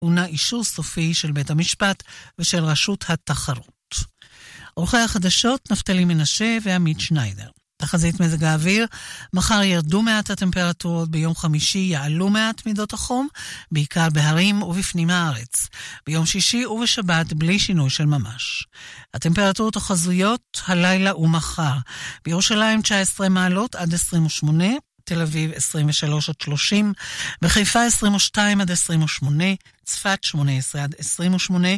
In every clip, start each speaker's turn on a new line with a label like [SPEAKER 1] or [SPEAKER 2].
[SPEAKER 1] טעונה אישור סופי של בית המשפט ושל רשות התחרות. עורכי החדשות נפתלי מנשה ועמית שניידר. תחזית מזג האוויר, מחר ירדו מעט הטמפרטורות, ביום חמישי יעלו מעט מידות החום, בעיקר בהרים ובפנים הארץ. ביום שישי ובשבת בלי שינוי של ממש. הטמפרטורות החזויות הלילה ומחר. בירושלים 19 מעלות עד 28, תל אביב 23 עד 30, בחיפה 22 עד 28, צפת 18 עד 28,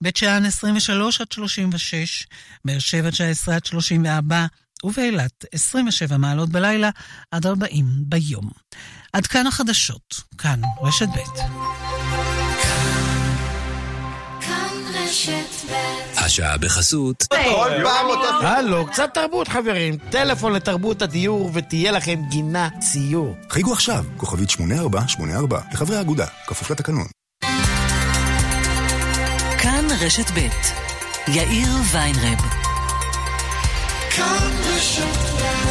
[SPEAKER 1] בית שאן 23 עד 36, באר שבע 19 עד 34, ובאילת 27 מעלות בלילה עד 40 ביום. עד כאן החדשות, כאן רשת ב'.
[SPEAKER 2] השעה בחסות.
[SPEAKER 3] כל פעם אותו...
[SPEAKER 4] הלו, קצת תרבות חברים. טלפון לתרבות הדיור ותהיה לכם גינה ציור.
[SPEAKER 5] חייגו עכשיו, כוכבית 8484, לחברי האגודה, כפוף לתקנון.
[SPEAKER 2] כאן רשת ב' יאיר ויינרב. כאן רשת ארבע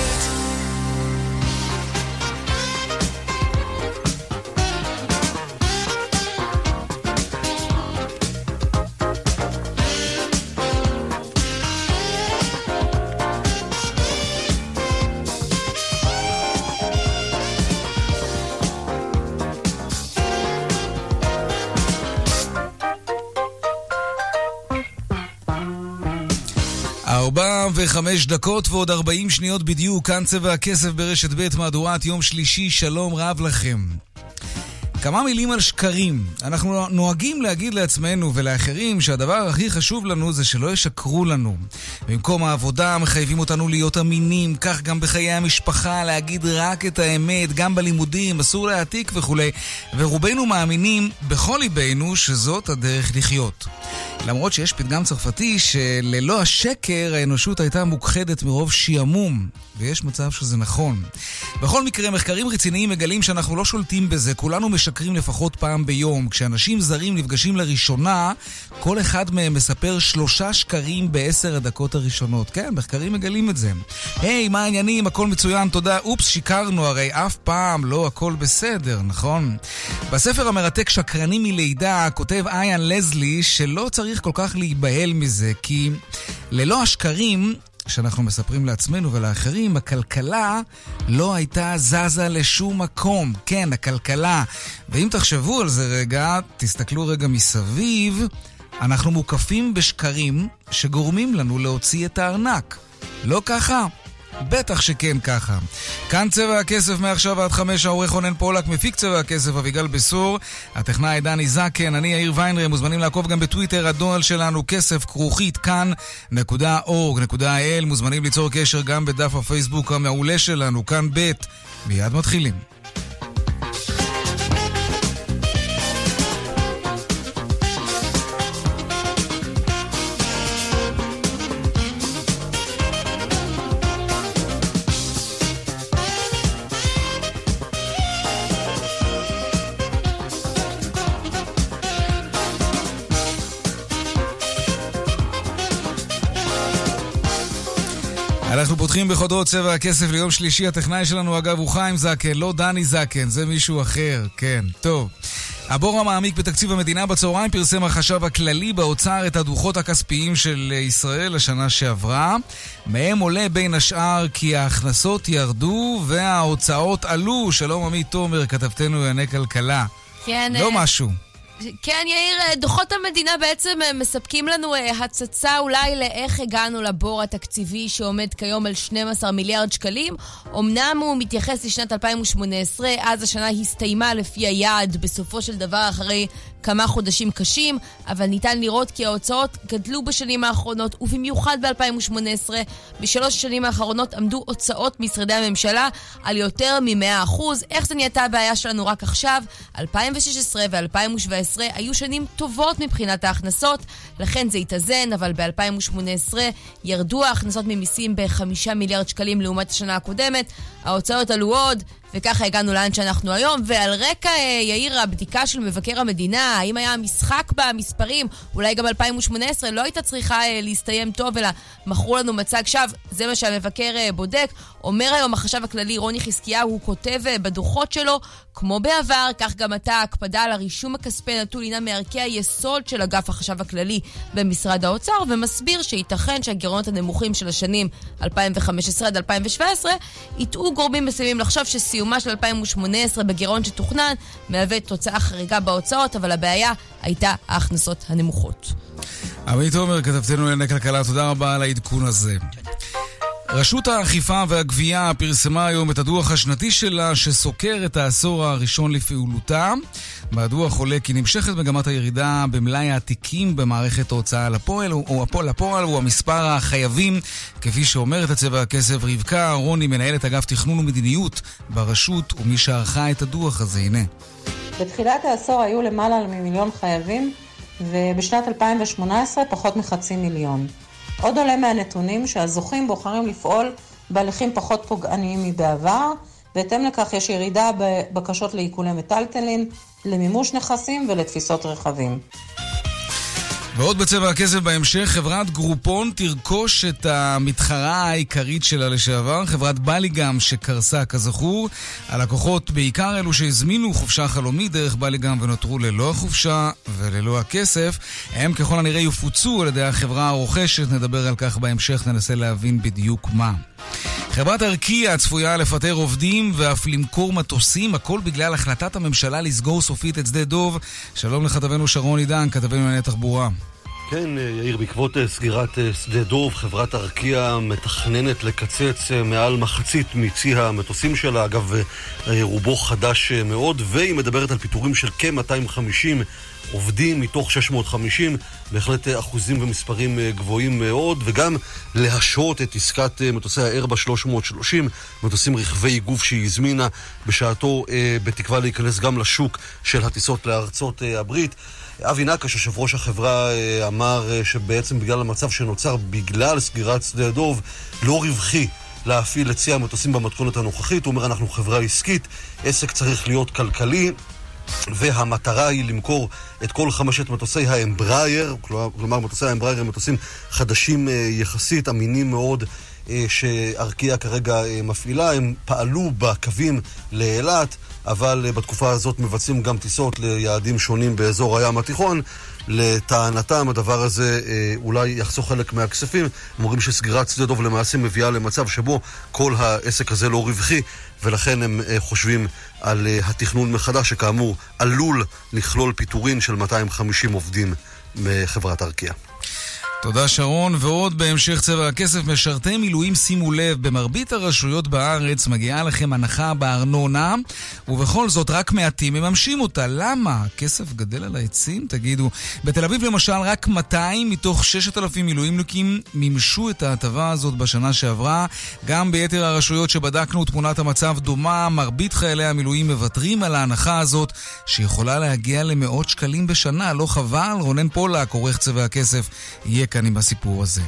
[SPEAKER 2] וחמש דקות ועוד ארבעים שניות בדיוק, כאן צבע הכסף ברשת ב' מהדורת יום שלישי, שלום רב לכם. כמה מילים על שקרים. אנחנו נוהגים להגיד לעצמנו ולאחרים שהדבר הכי חשוב לנו זה שלא ישקרו לנו. במקום העבודה מחייבים אותנו להיות אמינים, כך גם בחיי המשפחה, להגיד רק את האמת, גם בלימודים, אסור להעתיק וכולי. ורובנו מאמינים בכל ליבנו שזאת הדרך לחיות. למרות שיש פתגם צרפתי שללא השקר האנושות הייתה מוכחדת מרוב שעמום, ויש מצב שזה נכון. בכל מקרה, מחקרים רציניים מגלים שאנחנו לא שולטים בזה, כולנו משקרים לפחות פעם ביום. כשאנשים זרים נפגשים לראשונה, כל אחד מהם מספר שלושה שקרים בעשר הדקות הראשונות. כן, מחקרים מגלים את זה. היי, hey, מה העניינים? הכל מצוין, תודה. אופס, שיקרנו, הרי אף פעם לא הכל בסדר, נכון? בספר המרתק שקרנים מלידה כותב איין לזלי שלא צריך צריך כל כך להיבהל מזה, כי ללא השקרים שאנחנו מספרים לעצמנו ולאחרים, הכלכלה לא הייתה זזה לשום מקום. כן, הכלכלה. ואם תחשבו על זה רגע, תסתכלו רגע מסביב, אנחנו מוקפים בשקרים שגורמים לנו להוציא את הארנק. לא ככה? בטח שכן ככה. כאן צבע הכסף מעכשיו עד חמש, העורך רונן פולק, מפיק צבע הכסף אביגל בסור, הטכנאי דני זקן, אני יאיר ויינרי, מוזמנים לעקוב גם בטוויטר, הדואל שלנו כסף כרוכית כאן.org.il, מוזמנים ליצור קשר גם בדף הפייסבוק המעולה שלנו, כאן ב', מיד מתחילים. אנחנו פותחים בחודרות צבע הכסף ליום שלישי. הטכנאי שלנו, אגב, הוא חיים זקן, לא דני זקן, זה מישהו אחר, כן. טוב. הבור המעמיק בתקציב המדינה בצהריים פרסם החשב הכללי באוצר את הדוחות הכספיים של ישראל לשנה שעברה. מהם עולה בין השאר כי ההכנסות ירדו וההוצאות עלו. שלום עמית תומר, כתבתנו לענייני כלכלה.
[SPEAKER 6] כן.
[SPEAKER 2] לא אה, משהו.
[SPEAKER 6] כן, יאיר, אה, דוחות המדינה בעצם אה, מספקים לנו אה, הצצה אולי לאיך הגענו לבור התקציבי שעומד כיום על 12 מיליארד שקלים. אמנם הוא מתייחס לשנת 2018, אז השנה הסתיימה לפי היעד בסופו של דבר אחרי כמה חודשים קשים, אבל ניתן לראות כי ההוצאות גדלו בשנים האחרונות, ובמיוחד ב-2018. בשלוש השנים האחרונות עמדו הוצאות משרדי הממשלה על יותר מ-100%. איך זה נהייתה הבעיה שלנו רק עכשיו? 2016 ו-2017 היו שנים טובות מבחינת ההכנסות, לכן זה התאזן, אבל ב-2018 ירדו ההכנסות ממיסים ב-5 מיליארד שקלים לעומת השנה הקודמת. ההוצאות עלו עוד, וככה הגענו לאן שאנחנו היום. ועל רקע, אה, יאיר, הבדיקה של מבקר המדינה, האם היה משחק במספרים, אולי גם 2018, לא הייתה צריכה אה, להסתיים טוב, אלא מכרו לנו מצג שווא, זה מה שהמבקר אה, בודק. אומר היום החשב הכללי רוני חזקיהו, הוא כותב בדוחות שלו, כמו בעבר, כך גם עתה ההקפדה על הרישום הכספי נטול הינה מערכי היסוד של אגף החשב הכללי במשרד האוצר, ומסביר שייתכן שהגירעונות הנמוכים של השנים 2015 עד 2017 יטעו גורמים מסוימים לחשוב שסיומה של 2018 בגירעון שתוכנן מהווה תוצאה חריגה בהוצאות, אבל הבעיה הייתה ההכנסות הנמוכות.
[SPEAKER 2] עמית עומר, כתבתנו לענייני כלכלה, תודה רבה על העדכון הזה. רשות האכיפה והגבייה פרסמה היום את הדוח השנתי שלה שסוקר את העשור הראשון לפעולותה. בדוח עולה כי נמשכת מגמת הירידה במלאי התיקים במערכת ההוצאה לפועל, או הפועל לפועל הוא המספר החייבים, כפי שאומרת הצבע הכסף רבקה אהרוני, מנהלת אגף תכנון ומדיניות ברשות, ומי שערכה את הדוח הזה, הנה.
[SPEAKER 3] בתחילת העשור היו למעלה ממיליון חייבים, ובשנת 2018 פחות מחצי מיליון. עוד עולה מהנתונים שהזוכים בוחרים לפעול בהליכים פחות פוגעניים מבעבר, בהתאם לכך יש ירידה בבקשות לעיקולי מטלטלין, למימוש נכסים ולתפיסות רכבים.
[SPEAKER 2] ועוד בצבע הכסף בהמשך, חברת גרופון תרכוש את המתחרה העיקרית שלה לשעבר, חברת בליגם שקרסה כזכור. הלקוחות, בעיקר אלו שהזמינו חופשה חלומית דרך בליגם ונותרו ללא החופשה וללא הכסף, הם ככל הנראה יפוצו על ידי החברה הרוכשת, נדבר על כך בהמשך, ננסה להבין בדיוק מה. חברת ארקיע צפויה לפטר עובדים ואף למכור מטוסים, הכל בגלל החלטת הממשלה לסגור סופית את שדה דוב. שלום לכתבנו שרון עידן, כתבנו לענייני תחבורה.
[SPEAKER 7] כן, יאיר, בעקבות אה, סגירת אה, שדה דוב, חברת ארקיע מתכננת לקצץ אה, מעל מחצית מצי המטוסים שלה, אגב, רובו חדש מאוד, והיא מדברת על פיטורים של כ-250 עובדים מתוך 650, בהחלט אחוזים ומספרים גבוהים מאוד, וגם להשהות את עסקת מטוסי האיירבוס 330, מטוסים רכבי גוף שהיא הזמינה בשעתו, בתקווה להיכנס גם לשוק של הטיסות לארצות הברית. אבי נקש, יושב ראש החברה, אה, אמר אה, שבעצם בגלל המצב שנוצר בגלל סגירת שדה דוב, לא רווחי להפעיל את צי המטוסים במתכונת הנוכחית. הוא אומר, אנחנו חברה עסקית, עסק צריך להיות כלכלי. והמטרה היא למכור את כל חמשת מטוסי האמברייר, כלומר מטוסי האמברייר הם מטוסים חדשים אה, יחסית, אמינים מאוד, שארקיע כרגע מפעילה. הם פעלו בקווים לאילת. אבל אה, בתקופה הזאת מבצעים גם טיסות ליעדים שונים באזור הים התיכון. לטענתם הדבר הזה אה, אולי יחסוך חלק מהכספים. הם אומרים שסגירת שדה דוב למעשה מביאה למצב שבו כל העסק הזה לא רווחי, ולכן הם אה, חושבים על התכנון מחדש, שכאמור עלול לכלול פיטורין של 250 עובדים מחברת ארקיע.
[SPEAKER 2] תודה שרון, ועוד בהמשך צבע הכסף, משרתי מילואים שימו לב, במרבית הרשויות בארץ מגיעה לכם הנחה בארנונה, ובכל זאת רק מעטים מממשים אותה. למה? הכסף גדל על העצים? תגידו. בתל אביב למשל רק 200 מתוך 6,000 מילואימניקים מימשו את ההטבה הזאת בשנה שעברה. גם ביתר הרשויות שבדקנו תמונת המצב דומה, מרבית חיילי המילואים מוותרים על ההנחה הזאת, שיכולה להגיע למאות שקלים בשנה. לא חבל? רונן פולק, עורך צבע הכסף, יהיה כאן עם הסיפור הזה.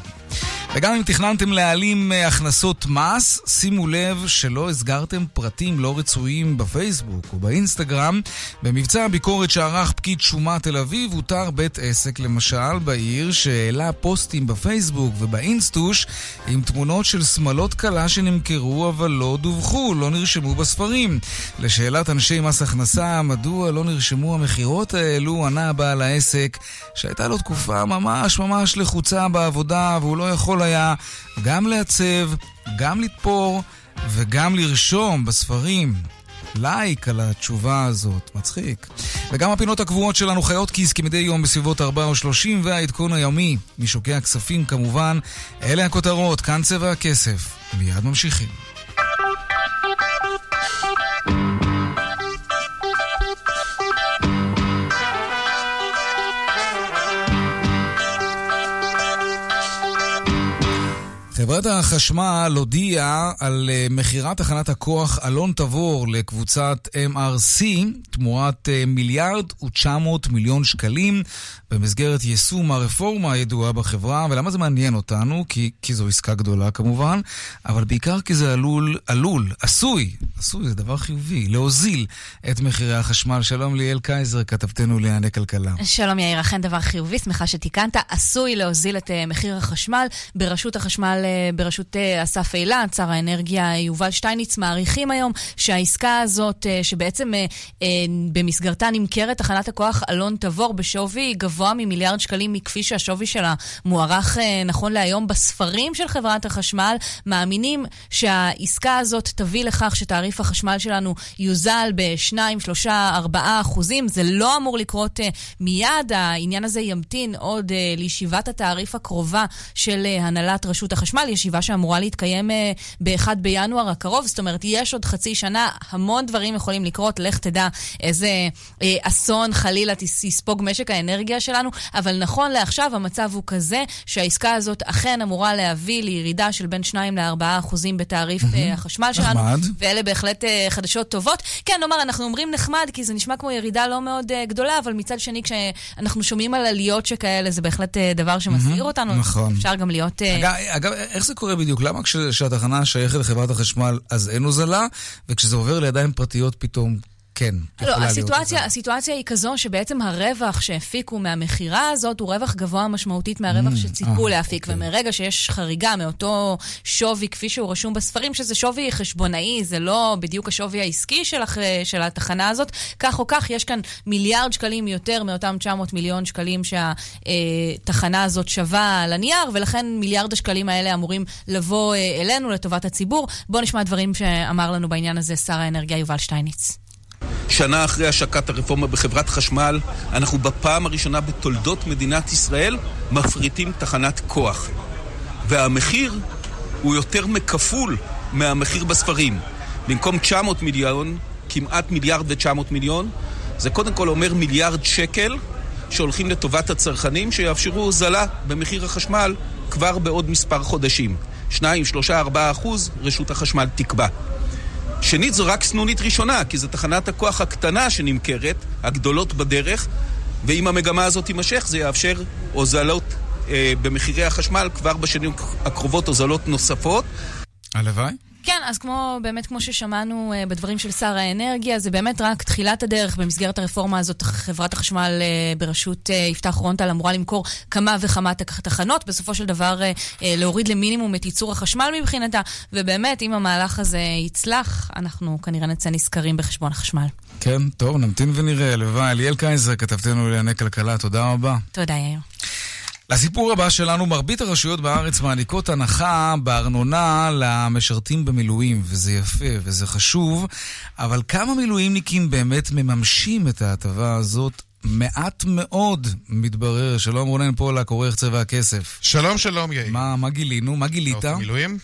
[SPEAKER 2] וגם אם תכננתם להעלים אה, הכנסות מס, שימו לב שלא הסגרתם פרטים לא רצויים בפייסבוק או באינסטגרם. במבצע הביקורת שערך פקיד שומה תל אביב, הותר בית עסק למשל בעיר שהעלה פוסטים בפייסבוק ובאינסטוש עם תמונות של שמלות כלה שנמכרו אבל לא דווחו, לא נרשמו בספרים. לשאלת אנשי מס הכנסה, מדוע לא נרשמו המכירות האלו, ענה בעל העסק שהייתה לו תקופה ממש ממש לחוצה בעבודה והוא לא יכול היה גם לעצב, גם לתפור וגם לרשום בספרים. לייק על התשובה הזאת, מצחיק. וגם הפינות הקבועות שלנו חיות כיס כמדי יום בסביבות 4 או 30 והעדכון היומי משוקי הכספים כמובן. אלה הכותרות, כאן צבע הכסף. מיד ממשיכים. חברת החשמל הודיעה על אה, מכירת תחנת הכוח אלון תבור לקבוצת MRC תמורת אה, מיליארד ו-900 מיליון שקלים במסגרת יישום הרפורמה הידועה בחברה. ולמה זה מעניין אותנו? כי, כי זו עסקה גדולה כמובן, אבל בעיקר כי זה עלול, עלול, עשוי, עשוי זה דבר חיובי, להוזיל את מחירי החשמל. שלום ליאל קייזר, כתבתנו לענייני כלכלה.
[SPEAKER 8] שלום יאיר, אכן דבר חיובי, שמחה שתיקנת. עשוי להוזיל את מחיר החשמל. ברשות החשמל אה, בראשות אה, אסף אילת, שר האנרגיה יובל שטייניץ, מעריכים היום שהעסקה הזאת, אה, שבעצם במסגרתה נמכרת תחנת הכוח אלון תבור בשווי גבוה ממיליארד שקלים מכפי שהשווי שלה מוערך נכון להיום בספרים של חברת החשמל, מאמינים שהעסקה הזאת תביא לכך שתעריף החשמל שלנו יוזל ב-2, 3, 4 אחוזים. זה לא אמור לקרות מיד, העניין הזה ימתין עוד לישיבת התעריף הקרובה של הנהלת רשות החשמל, ישיבה שאמורה להתקיים uh, ב-1 בינואר הקרוב, זאת אומרת, יש עוד חצי שנה, המון דברים יכולים לקרות, לך תדע איזה uh, אסון חלילה יספוג משק האנרגיה שלנו, אבל נכון לעכשיו המצב הוא כזה שהעסקה הזאת אכן אמורה להביא לירידה של בין 2 ל-4 אחוזים בתעריף uh, החשמל שלנו, נחמד. ואלה בהחלט חדשות טובות. כן, נאמר, אנחנו אומרים נחמד, כי זה נשמע כמו ירידה לא מאוד גדולה, אבל מצד שני, כשאנחנו שומעים על עליות שכאלה, זה בהחלט דבר שמסעיר. אותנו.
[SPEAKER 2] נכון.
[SPEAKER 8] אפשר גם להיות...
[SPEAKER 2] אגב, איך זה קורה בדיוק? למה כשהתחנה שייכת לחברת החשמל אז אין הוזלה, וכשזה עובר לידיים פרטיות פתאום כן,
[SPEAKER 8] לא, הסיטואציה, הסיטואציה היא כזו שבעצם הרווח שהפיקו מהמכירה הזאת הוא רווח גבוה משמעותית מהרווח mm, שציפו אה, להפיק. אוקיי. ומרגע שיש חריגה מאותו שווי כפי שהוא רשום בספרים, שזה שווי חשבונאי, זה לא בדיוק השווי העסקי של, הח... של התחנה הזאת, כך או כך יש כאן מיליארד שקלים יותר מאותם 900 מיליון שקלים שהתחנה הזאת שווה על הנייר, ולכן מיליארד השקלים האלה אמורים לבוא אה, אלינו לטובת הציבור. בואו נשמע דברים שאמר לנו בעניין הזה שר האנרגיה יובל שטייניץ.
[SPEAKER 9] שנה אחרי השקת הרפורמה בחברת חשמל, אנחנו בפעם הראשונה בתולדות מדינת ישראל מפריטים תחנת כוח. והמחיר הוא יותר מכפול מהמחיר בספרים. במקום 900 מיליון, כמעט מיליארד ו-900 מיליון, זה קודם כל אומר מיליארד שקל שהולכים לטובת הצרכנים, שיאפשרו הוזלה במחיר החשמל כבר בעוד מספר חודשים. 2, 3, 4 אחוז, רשות החשמל תקבע. שנית, זו רק סנונית ראשונה, כי זו תחנת הכוח הקטנה שנמכרת, הגדולות בדרך, ואם המגמה הזאת תימשך, זה יאפשר הוזלות אה, במחירי החשמל כבר בשנים הקרובות, הוזלות נוספות.
[SPEAKER 2] הלוואי.
[SPEAKER 8] כן, אז כמו, באמת כמו ששמענו uh, בדברים של שר האנרגיה, זה באמת רק תחילת הדרך במסגרת הרפורמה הזאת. חברת החשמל uh, בראשות uh, יפתח רונטל אמורה למכור כמה וכמה תחנות, בסופו של דבר uh, uh, להוריד למינימום את ייצור החשמל מבחינתה, ובאמת, אם המהלך הזה יצלח, אנחנו כנראה נצא נשכרים בחשבון החשמל.
[SPEAKER 2] כן, טוב, נמתין ונראה. הלוואי, אליאל קייזר, כתבתנו לענייני כלכלה, תודה רבה.
[SPEAKER 8] תודה, יאיר.
[SPEAKER 2] לסיפור הבא שלנו, מרבית הרשויות בארץ מעניקות הנחה בארנונה למשרתים במילואים, וזה יפה וזה חשוב, אבל כמה מילואימניקים באמת מממשים את ההטבה הזאת? מעט מאוד, מתברר. שלום רונן פולק, עורך צבע הכסף.
[SPEAKER 10] שלום, שלום, יאיר.
[SPEAKER 2] מה, מה גילינו? מה גילית?
[SPEAKER 10] מילואים?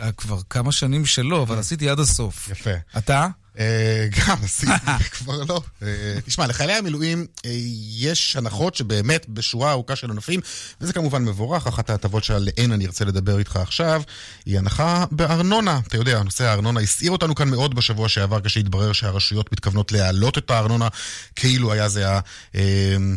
[SPEAKER 2] אה, כבר כמה שנים שלא, אבל עשיתי עד הסוף.
[SPEAKER 10] יפה.
[SPEAKER 2] אתה?
[SPEAKER 10] אה, גם, כבר לא. אה, תשמע, לחיילי המילואים אה, יש הנחות שבאמת בשורה ארוכה של ענפים, וזה כמובן מבורך. אחת ההטבות שעליהן אני ארצה לדבר איתך עכשיו, היא הנחה בארנונה. אתה יודע, נושא הארנונה הסעיר אותנו כאן מאוד בשבוע שעבר, כשהתברר שהרשויות מתכוונות להעלות את הארנונה, כאילו היה זה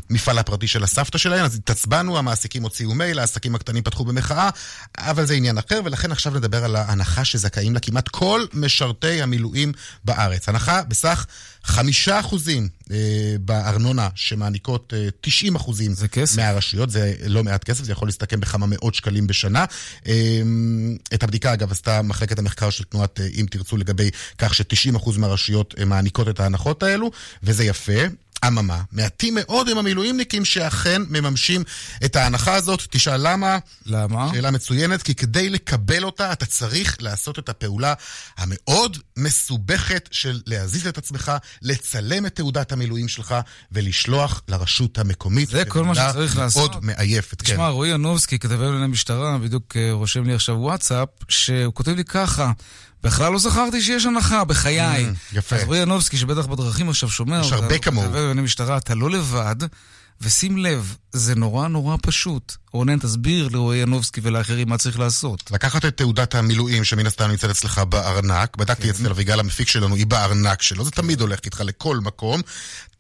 [SPEAKER 10] המפעל הפרטי של הסבתא שלהם. אז התעצבנו, המעסיקים הוציאו מייל, העסקים הקטנים פתחו במחאה, אבל זה עניין אחר, ולכן עכשיו נדבר על ההנחה שזכאים לה כמעט כל משרתי המילואים בארץ. בארץ. הנחה בסך חמישה אחוזים אה, בארנונה שמעניקות אה, 90 אחוזים מהרשויות, זה לא מעט כסף, זה יכול להסתכם בכמה מאות שקלים בשנה. אה, את הבדיקה, אגב, עשתה מחלקת המחקר של תנועת אה, אם תרצו לגבי כך ש-90 אחוז מהרשויות אה, מעניקות את ההנחות האלו, וזה יפה. אממה, מעטים מאוד הם המילואימניקים שאכן מממשים את ההנחה הזאת. תשאל למה?
[SPEAKER 2] למה?
[SPEAKER 10] שאלה מצוינת, כי כדי לקבל אותה אתה צריך לעשות את הפעולה המאוד מסובכת של להזיז את עצמך, לצלם את תעודת המילואים שלך ולשלוח לרשות המקומית.
[SPEAKER 2] זה כל מה שצריך לעשות.
[SPEAKER 10] מאוד מעייפת,
[SPEAKER 2] כן. תשמע, רועי ינובסקי, כתבי לענייני משטרה, בדיוק אה, רושם לי עכשיו וואטסאפ, שהוא כותב לי ככה, בכלל לא זכרתי שיש הנחה, בחיי.
[SPEAKER 10] Mm, יפה.
[SPEAKER 2] אז רועי ינובסקי, שבטח בדרכים עכשיו שומע...
[SPEAKER 10] יש הרבה כמוהו.
[SPEAKER 2] בענייני משטרה, אתה לא לבד. ושים לב, זה נורא נורא פשוט. רונן, תסביר לרועי ינובסקי ולאחרים מה צריך לעשות.
[SPEAKER 10] לקחת את תעודת המילואים שמן הסתם נמצאת אצלך בארנק, בדקתי כן. אצל אביגל המפיק שלנו, היא בארנק שלו, זה תמיד הולך איתך לכל מקום,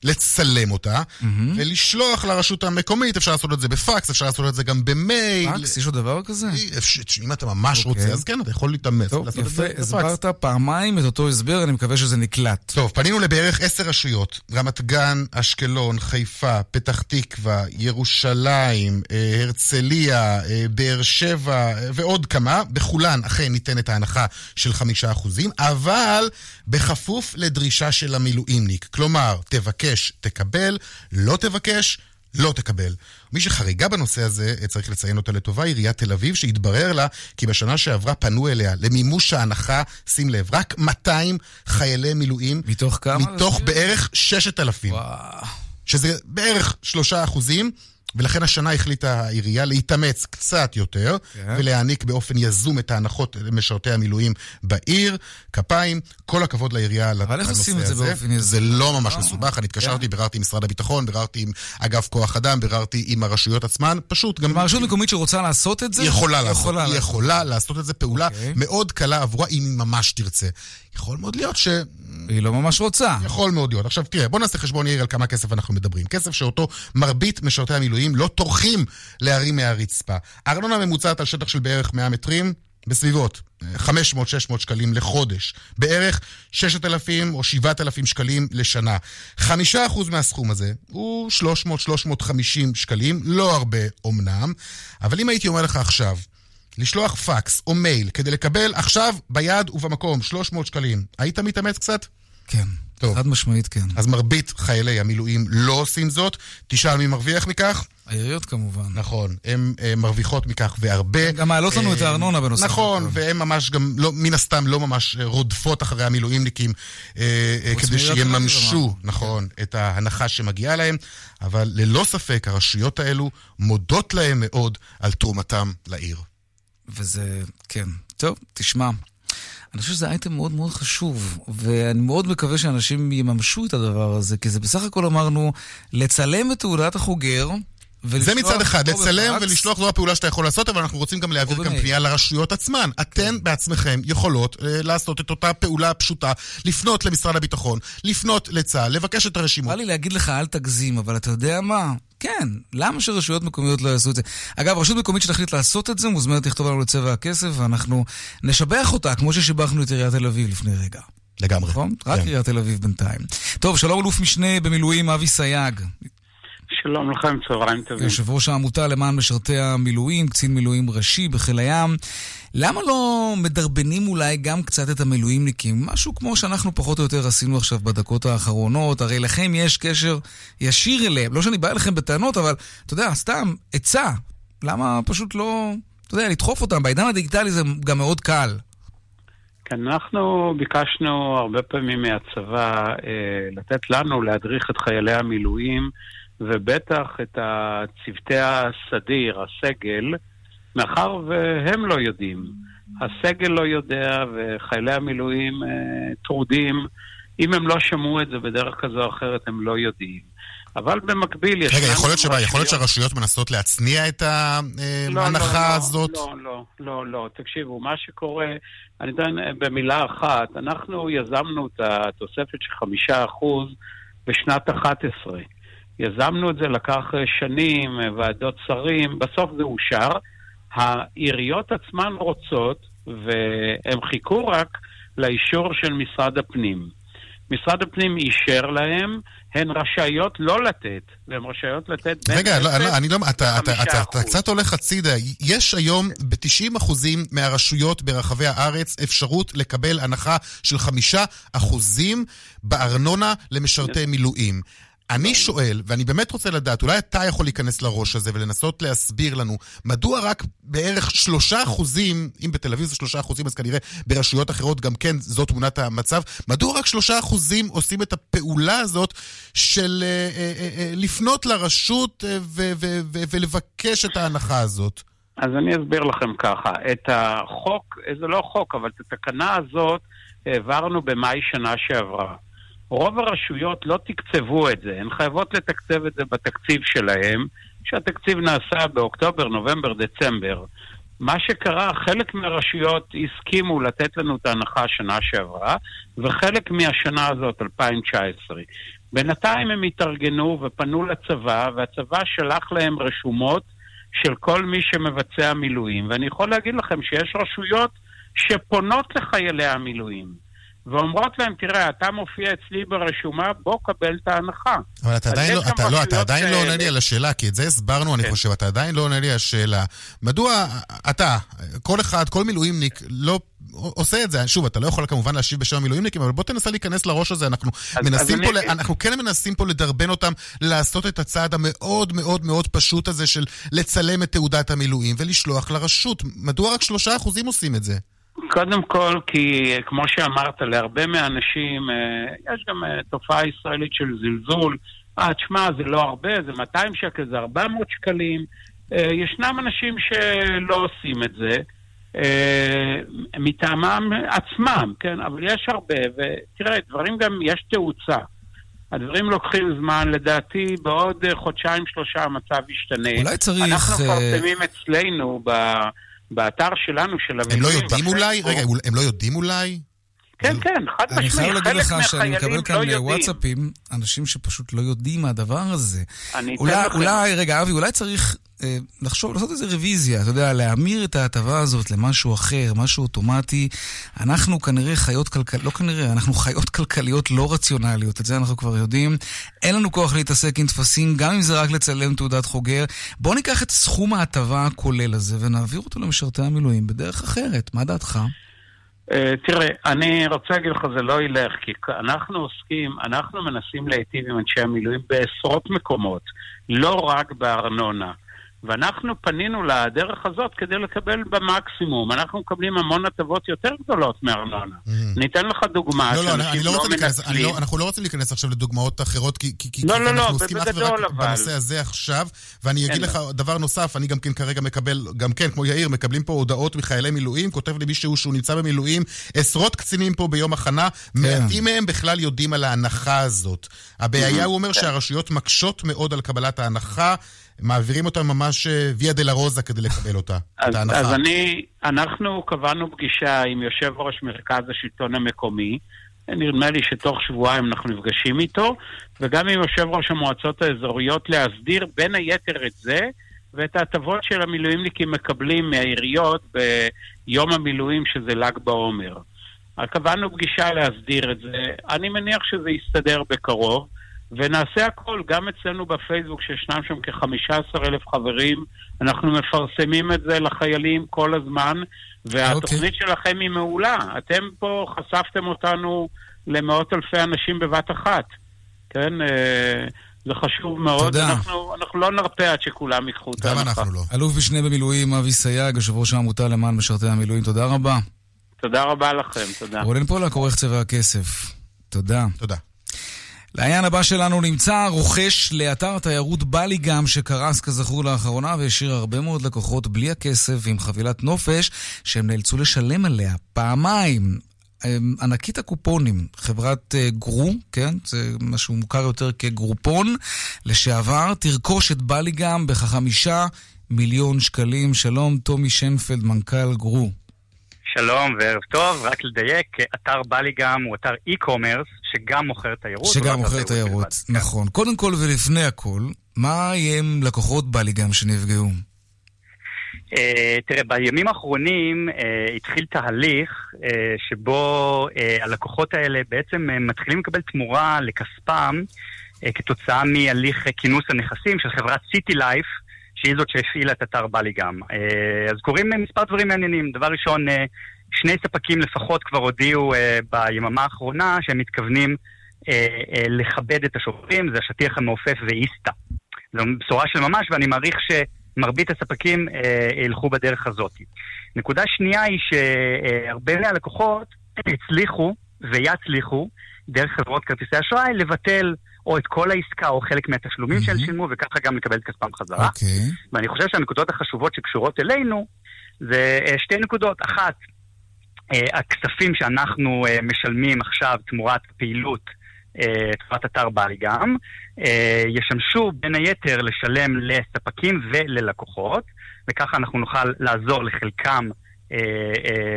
[SPEAKER 10] לצלם אותה, mm-hmm. ולשלוח לרשות המקומית, אפשר לעשות את זה בפקס, אפשר לעשות את זה גם במייל.
[SPEAKER 2] פקס? יש עוד דבר כזה?
[SPEAKER 10] אם אתה ממש okay. רוצה, אוקיי. אז כן, אתה יכול להתאמץ.
[SPEAKER 2] טוב, יפה, הסברת פעמיים את אותו הסבר, אני מקווה שזה נקלט.
[SPEAKER 10] טוב, פנינו לבערך עשר רשויות, רמת גן, אשקלון, חיפה, פתח תקווה, ירושלים, אה, הרצליה, אה, באר שבע אה, ועוד כמה. בכולן אכן ניתנת ההנחה של חמישה אחוזים, אבל בכפוף לדרישה של המילואימניק. כלומר, תבקש, תקבל, לא תבקש, לא תקבל. מי שחריגה בנושא הזה, צריך לציין אותה לטובה, עיריית תל אביב, שהתברר לה כי בשנה שעברה פנו אליה למימוש ההנחה, שים לב, רק 200 חיילי מילואים.
[SPEAKER 2] מתוך כמה?
[SPEAKER 10] מתוך בערך 6,000. וואו. שזה בערך 3 אחוזים. ולכן השנה החליטה העירייה להתאמץ קצת יותר, כן. ולהעניק באופן יזום את ההנחות למשרתי המילואים בעיר. כפיים, כל הכבוד לעירייה לנושא הזה.
[SPEAKER 2] אבל איך עושים את זה באופן יזום?
[SPEAKER 10] זה לא ממש מסובך, אני התקשרתי, כן. ביררתי עם משרד הביטחון, ביררתי עם אגף כוח אדם, ביררתי עם הרשויות עצמן, פשוט גם...
[SPEAKER 2] כלומר, רשות מקומית שרוצה לעשות את זה?
[SPEAKER 10] יכולה לעשות, היא יכולה לעשות את זה, פעולה אוקיי. מאוד קלה עבורה, אם היא ממש תרצה. יכול מאוד להיות ש...
[SPEAKER 2] היא לא ממש רוצה.
[SPEAKER 10] יכול מאוד להיות. עכשיו תראה, בוא נעשה חשבון יאיר על כמה כסף אנחנו מדברים. כסף שאותו מרבית משרתי המילואים לא טורחים להרים מהרצפה. ארנונה ממוצעת על שטח של בערך 100 מטרים, בסביבות 500-600 שקלים לחודש. בערך 6,000 או 7,000 שקלים לשנה. 5% מהסכום הזה הוא 300-350 שקלים, לא הרבה אומנם, אבל אם הייתי אומר לך עכשיו, לשלוח פקס או מייל כדי לקבל עכשיו ביד ובמקום 300 שקלים, היית מתאמץ קצת?
[SPEAKER 2] כן. טוב. חד משמעית כן.
[SPEAKER 10] אז מרבית חיילי המילואים לא עושים זאת. תשאל מי מרוויח מכך?
[SPEAKER 2] העיריות כמובן.
[SPEAKER 10] נכון, הן אה, מרוויחות מכך והרבה.
[SPEAKER 2] גם מעלות לנו את אה, הארנונה בנושא.
[SPEAKER 10] נכון, והן ממש גם, לא, מן הסתם לא ממש אה, רודפות אחרי המילואימניקים כדי שיממשו, נכון, את ההנחה שמגיעה להם, אבל ללא ספק הרשויות האלו מודות להם מאוד על תרומתם לעיר.
[SPEAKER 2] וזה, כן. טוב, תשמע. אני חושב שזה אייטם מאוד מאוד חשוב, ואני מאוד מקווה שאנשים יממשו את הדבר הזה, כי זה בסך הכל אמרנו, לצלם את תעודת החוגר,
[SPEAKER 10] זה מצד אחד, לצלם בפקס. ולשלוח זו הפעולה שאתה יכול לעשות, אבל אנחנו רוצים גם להעביר גם פנייה לרשויות עצמן. אתן כן. בעצמכם יכולות אה, לעשות את אותה פעולה פשוטה, לפנות למשרד הביטחון, לפנות לצה"ל, לבקש את הרשימות.
[SPEAKER 2] בא לי להגיד לך, אל תגזים, אבל אתה יודע מה? כן, למה שרשויות מקומיות לא יעשו את זה? אגב, רשות מקומית שתחליט לעשות את זה, מוזמנת לכתוב לנו לצבע הכסף, ואנחנו נשבח אותה, כמו ששיבחנו את עיריית תל אביב לפני רגע.
[SPEAKER 10] לגמרי.
[SPEAKER 2] נכון? כן. רק עיריית תל אביב בינתיים. טוב, שלום אלוף משנה במילואים אבי סייג.
[SPEAKER 11] שלום לכם, צהריים טובים.
[SPEAKER 2] יושב ראש העמותה למען משרתי המילואים, קצין מילואים ראשי בחיל הים. למה לא מדרבנים אולי גם קצת את המילואימניקים? משהו כמו שאנחנו פחות או יותר עשינו עכשיו בדקות האחרונות. הרי לכם יש קשר ישיר אליהם. לא שאני בא אליכם בטענות, אבל אתה יודע, סתם, עצה. למה פשוט לא, אתה יודע, לדחוף אותם? בעידן הדיגיטלי זה גם מאוד קל.
[SPEAKER 11] כן, אנחנו ביקשנו הרבה פעמים מהצבא אה, לתת לנו להדריך את חיילי המילואים. ובטח את צוותי הסדיר, הסגל, מאחר והם לא יודעים. הסגל לא יודע וחיילי המילואים אה, טרודים. אם הם לא שמעו את זה בדרך כזו או אחרת, הם לא יודעים. אבל במקביל יש...
[SPEAKER 10] רגע, יכול להיות, שבה, יכול להיות שהרשויות מנסות להצניע את ההנחה
[SPEAKER 11] לא, לא, לא,
[SPEAKER 10] הזאת?
[SPEAKER 11] לא, לא, לא, לא. תקשיבו, מה שקורה, אני אתן במילה אחת, אנחנו יזמנו את התוספת של חמישה אחוז בשנת 11. יזמנו את זה, לקח אה, שנים, אה, ועדות שרים, בסוף זה אושר. העיריות עצמן רוצות, והם חיכו רק לאישור של משרד הפנים. משרד הפנים אישר להם, הן רשאיות לא לתת, והן רשאיות לתת
[SPEAKER 10] בין רגע, לא, לא, אני לא, אתה, אתה, אתה, אתה קצת הולך הצידה. יש היום ב-90% מהרשויות ברחבי הארץ אפשרות לקבל הנחה של 5% בארנונה למשרתי מילואים. אני שואל, ואני באמת רוצה לדעת, אולי אתה יכול להיכנס לראש הזה ולנסות להסביר לנו, מדוע רק בערך שלושה אחוזים, אם בתל אביב זה שלושה אחוזים, אז כנראה ברשויות אחרות גם כן זו תמונת המצב, מדוע רק שלושה אחוזים עושים את הפעולה הזאת של אה, אה, אה, אה לפנות לרשות אה, ו- ו- ו- ולבקש את ההנחה הזאת?
[SPEAKER 11] אז אני אסביר לכם ככה, את החוק, זה לא חוק, אבל את התקנה הזאת העברנו במאי שנה שעברה. רוב הרשויות לא תקצבו את זה, הן חייבות לתקצב את זה בתקציב שלהן, שהתקציב נעשה באוקטובר, נובמבר, דצמבר. מה שקרה, חלק מהרשויות הסכימו לתת לנו את ההנחה השנה שעברה, וחלק מהשנה הזאת, 2019. בינתיים הם התארגנו ופנו לצבא, והצבא שלח להם רשומות של כל מי שמבצע מילואים. ואני יכול להגיד לכם שיש רשויות שפונות לחיילי המילואים. ואומרות להם, תראה, אתה מופיע אצלי ברשומה, בוא קבל את ההנחה.
[SPEAKER 10] אבל אתה עדיין, לא, אתה, לא, אתה עדיין לא עונה לי על השאלה, כי את זה הסברנו, כן. אני חושב, אתה עדיין לא עונה לי על השאלה. מדוע אתה, כל אחד, כל מילואימניק, לא עושה את זה? שוב, אתה לא יכול כמובן להשיב בשם המילואימניקים, אבל בוא תנסה להיכנס לראש הזה. אנחנו, אז, מנסים אז פה, אני... אנחנו כן מנסים פה לדרבן אותם לעשות את הצעד המאוד מאוד מאוד פשוט הזה של לצלם את תעודת המילואים ולשלוח לרשות. מדוע רק שלושה אחוזים עושים את זה?
[SPEAKER 11] קודם כל, כי כמו שאמרת, להרבה מהאנשים אה, יש גם אה, תופעה ישראלית של זלזול. אה, תשמע, זה לא הרבה, זה 200 שקל, זה 400 שקלים. אה, ישנם אנשים שלא עושים את זה. מטעמם עצמם, כן? אבל יש הרבה, ותראה, דברים גם, יש תאוצה. הדברים לוקחים זמן, לדעתי בעוד חודשיים-שלושה המצב ישתנה.
[SPEAKER 2] אולי צריך...
[SPEAKER 11] אנחנו מפרסמים אצלנו ב... באתר שלנו, של המילואים.
[SPEAKER 10] הם לא יודעים אולי? רגע, הם לא יודעים אולי?
[SPEAKER 11] כן, כן, חד משמעי.
[SPEAKER 2] אני חייב להגיד לך שאני מקבל כאן לא וואטסאפים, אנשים שפשוט לא יודעים מה הדבר הזה.
[SPEAKER 11] אני
[SPEAKER 2] אולי. אולי, רגע, אבי, אולי צריך אה, לחשוב, לעשות איזה רוויזיה, אתה יודע, להמיר את ההטבה הזאת למשהו אחר, משהו אוטומטי. אנחנו כנראה חיות כלכליות, לא כנראה, אנחנו חיות כלכליות לא רציונליות, את זה אנחנו כבר יודעים. אין לנו כוח להתעסק עם טפסים, גם אם זה רק לצלם תעודת חוגר. בואו ניקח את סכום ההטבה הכולל הזה ונעביר אותו למשרתי המילואים בדרך אחרת. מה דעתך?
[SPEAKER 11] Uh, תראה, אני רוצה להגיד לך, זה לא ילך, כי אנחנו עוסקים, אנחנו מנסים להיטיב עם אנשי המילואים בעשרות מקומות, לא רק בארנונה. ואנחנו פנינו לדרך הזאת כדי לקבל במקסימום. אנחנו מקבלים המון הטבות יותר גדולות מארנונה. Mm-hmm. ניתן לך דוגמה
[SPEAKER 10] לא, לא, אני לא רוצה להיכנס, לא, אנחנו לא רוצים להיכנס עכשיו לדוגמאות אחרות, כי, כי,
[SPEAKER 11] לא,
[SPEAKER 10] כי
[SPEAKER 11] לא,
[SPEAKER 10] אנחנו
[SPEAKER 11] לא,
[SPEAKER 10] עוסקים אך ורק. בנושא הזה עכשיו, ואני אגיד לך דבר נוסף, אני גם כן כרגע מקבל, גם כן, כמו יאיר, מקבלים פה הודעות מחיילי מילואים, כותב לי מישהו שהוא נמצא במילואים, עשרות קצינים פה ביום הכנה, כן. מעטים מהם בכלל יודעים על ההנחה הזאת. הבעיה, mm-hmm. הוא אומר, כן. שהרשויות מקשות מאוד על קבלת ההנחה. מעבירים אותה ממש אה, ויה דה לה רוזה כדי לקבל אותה,
[SPEAKER 11] אז, את ההנחה. אז אני, אנחנו קבענו פגישה עם יושב ראש מרכז השלטון המקומי. נדמה לי שתוך שבועיים אנחנו נפגשים איתו, וגם עם יושב ראש המועצות האזוריות להסדיר בין היתר את זה, ואת ההטבות של המילואימניקים מקבלים מהעיריות ביום המילואים שזה ל"ג בעומר. קבענו פגישה להסדיר את זה, אני מניח שזה יסתדר בקרוב. ונעשה הכל, גם אצלנו בפייסבוק, שישנם שם כ-15 אלף חברים, אנחנו מפרסמים את זה לחיילים כל הזמן, והתוכנית okay. אוקיי. שלכם היא מעולה. אתם פה חשפתם אותנו למאות אלפי אנשים בבת אחת, כן? אה, זה חשוב מאוד.
[SPEAKER 2] תודה.
[SPEAKER 11] אנחנו, אנחנו לא נרפה עד שכולם ייקחו את ההנחה.
[SPEAKER 10] גם אנחנו לא.
[SPEAKER 2] אלוף משנה במילואים אבי סייג, יושב ראש העמותה למען משרתי המילואים, תודה רבה.
[SPEAKER 11] תודה רבה לכם, תודה.
[SPEAKER 2] רונן פולק, עורך צבע הכסף. תודה.
[SPEAKER 10] תודה.
[SPEAKER 2] לעניין הבא שלנו נמצא רוכש לאתר התיירות בליגם שקרס כזכור לאחרונה והשאיר הרבה מאוד לקוחות בלי הכסף ועם חבילת נופש שהם נאלצו לשלם עליה פעמיים. אמ, ענקית הקופונים, חברת אה, גרו, כן? זה משהו מוכר יותר כגרופון, לשעבר, תרכוש את בליגם בכחמישה מיליון שקלים. שלום, טומי שנפלד, מנכ"ל גרו.
[SPEAKER 12] שלום וערב טוב, רק לדייק, אתר בליגם הוא אתר e-commerce שגם מוכר תיירות.
[SPEAKER 2] שגם לא מוכר תיירות. נכון. קודם כל ולפני הכל, מה יהיה עם לקוחות בליגם שנפגעו?
[SPEAKER 12] Uh, תראה, בימים האחרונים uh, התחיל תהליך uh, שבו uh, הלקוחות האלה בעצם uh, מתחילים לקבל תמורה לכספם uh, כתוצאה מהליך uh, כינוס הנכסים של חברת סיטי לייף, שהיא זאת שהפעילה את אתר בליגם. Uh, אז קורים מספר דברים מעניינים. דבר ראשון, uh, שני ספקים לפחות כבר הודיעו ביממה האחרונה שהם מתכוונים לכבד את השוטרים, זה השטיח המעופף ואיסתא. זו בשורה של ממש, ואני מעריך שמרבית הספקים ילכו בדרך הזאת. נקודה שנייה היא שהרבה מהלקוחות הצליחו ויצליחו, דרך חברות כרטיסי אשראי, לבטל או את כל העסקה או חלק מהתשלומים mm-hmm. שהם שילמו, וככה גם לקבל את כספם חזרה. Okay.
[SPEAKER 2] אוקיי.
[SPEAKER 12] ואני חושב שהנקודות החשובות שקשורות אלינו זה שתי נקודות. אחת, הכספים שאנחנו משלמים עכשיו תמורת פעילות לטובת אתר בלי גם, ישמשו בין היתר לשלם לספקים וללקוחות, וככה אנחנו נוכל לעזור לחלקם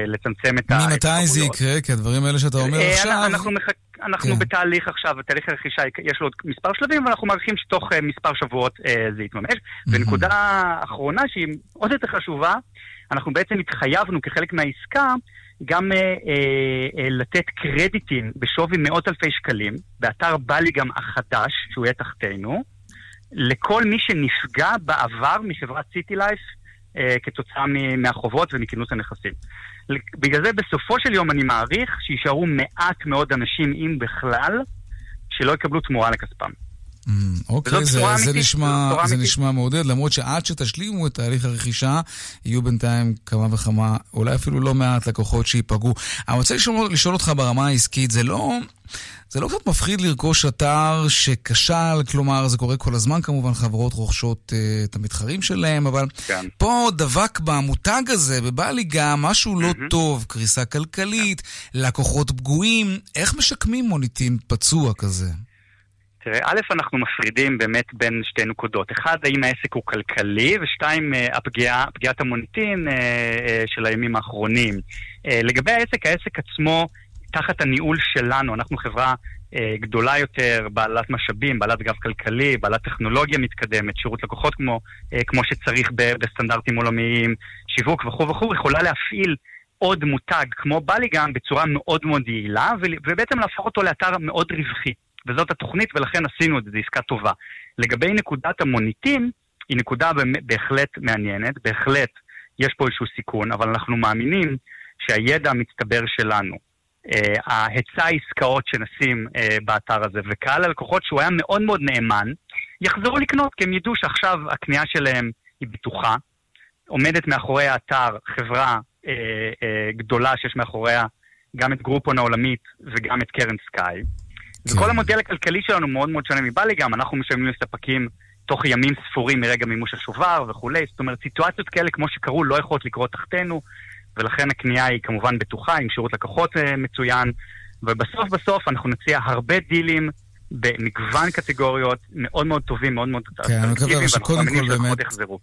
[SPEAKER 12] לצמצם את
[SPEAKER 2] ה... ממתי זה יקרה? כי הדברים האלה שאתה אומר עכשיו...
[SPEAKER 12] אנחנו מחכים... אנחנו כן. בתהליך עכשיו, תהליך הרכישה, יש לו עוד מספר שלבים, ואנחנו מעריכים שתוך uh, מספר שבועות uh, זה יתממש. Mm-hmm. ונקודה אחרונה, שהיא עוד יותר חשובה, אנחנו בעצם התחייבנו כחלק מהעסקה גם uh, uh, uh, לתת קרדיטים בשווי מאות אלפי שקלים, באתר בלי גם החדש, שהוא יהיה תחתינו, לכל מי שנפגע בעבר מחברת סיטי לייף uh, כתוצאה מהחובות ומכינוס הנכסים. בגלל זה בסופו של יום אני מעריך שיישארו מעט מאוד אנשים, אם בכלל, שלא יקבלו תמורה לכספם.
[SPEAKER 2] Mm, אוקיי, זה, זה, נשמע, זה נשמע מעודד, למרות שעד שתשלימו את תהליך הרכישה, יהיו בינתיים כמה וכמה, אולי אפילו לא מעט לקוחות שייפגעו. אני רוצה לשאול, לשאול אותך ברמה העסקית, זה לא, זה לא קצת מפחיד לרכוש אתר שכשל, כלומר, זה קורה כל הזמן כמובן, חברות רוכשות uh, את המתחרים שלהם, אבל כן. פה דבק במותג הזה, ובא לי גם משהו לא mm-hmm. טוב, קריסה כלכלית, כן. לקוחות פגועים, איך משקמים מוניטין פצוע כזה?
[SPEAKER 12] תראה, א', אנחנו מפרידים באמת בין שתי נקודות. אחד, האם העסק הוא כלכלי, ושתיים, אה, הפגיעה, פגיעת המוניטין אה, אה, של הימים האחרונים. לגבי העסק, העסק עצמו, תחת הניהול שלנו, אנחנו חברה גדולה יותר, בעלת משאבים, בעלת גב כלכלי, בעלת טכנולוגיה מתקדמת, שירות לקוחות כמו, כמו שצריך בסטנדרטים עולמיים, שיווק וכו' וכו', יכולה להפעיל עוד מותג כמו בליגן בצורה מאוד מאוד יעילה, ובעצם להפוך אותו לאתר מאוד רווחי. וזאת התוכנית, ולכן עשינו את זה, זו עסקה טובה. לגבי נקודת המוניטין, היא נקודה בהחלט מעניינת, בהחלט יש פה איזשהו סיכון, אבל אנחנו מאמינים שהידע המצטבר שלנו, אה, ההיצע העסקאות שנשים אה, באתר הזה, וקהל הלקוחות שהוא היה מאוד מאוד נאמן, יחזרו לקנות, כי הם ידעו שעכשיו הקנייה שלהם היא בטוחה. עומדת מאחורי האתר חברה אה, אה, גדולה שיש מאחוריה גם את גרופון העולמית וגם את קרן סקאי. וכל כן. המודל הכלכלי שלנו מאוד מאוד שונה מבלי גם, אנחנו משלמים לספקים תוך ימים ספורים מרגע מימוש השובר וכולי, זאת אומרת, סיטואציות כאלה כמו שקרו לא יכולות לקרות תחתנו, ולכן הקנייה היא כמובן בטוחה, עם שירות לקוחות uh, מצוין, ובסוף בסוף אנחנו נציע הרבה דילים במגוון קטגוריות מאוד מאוד טובים, מאוד מאוד
[SPEAKER 2] כן, אני מקווה שקודם כל באמת,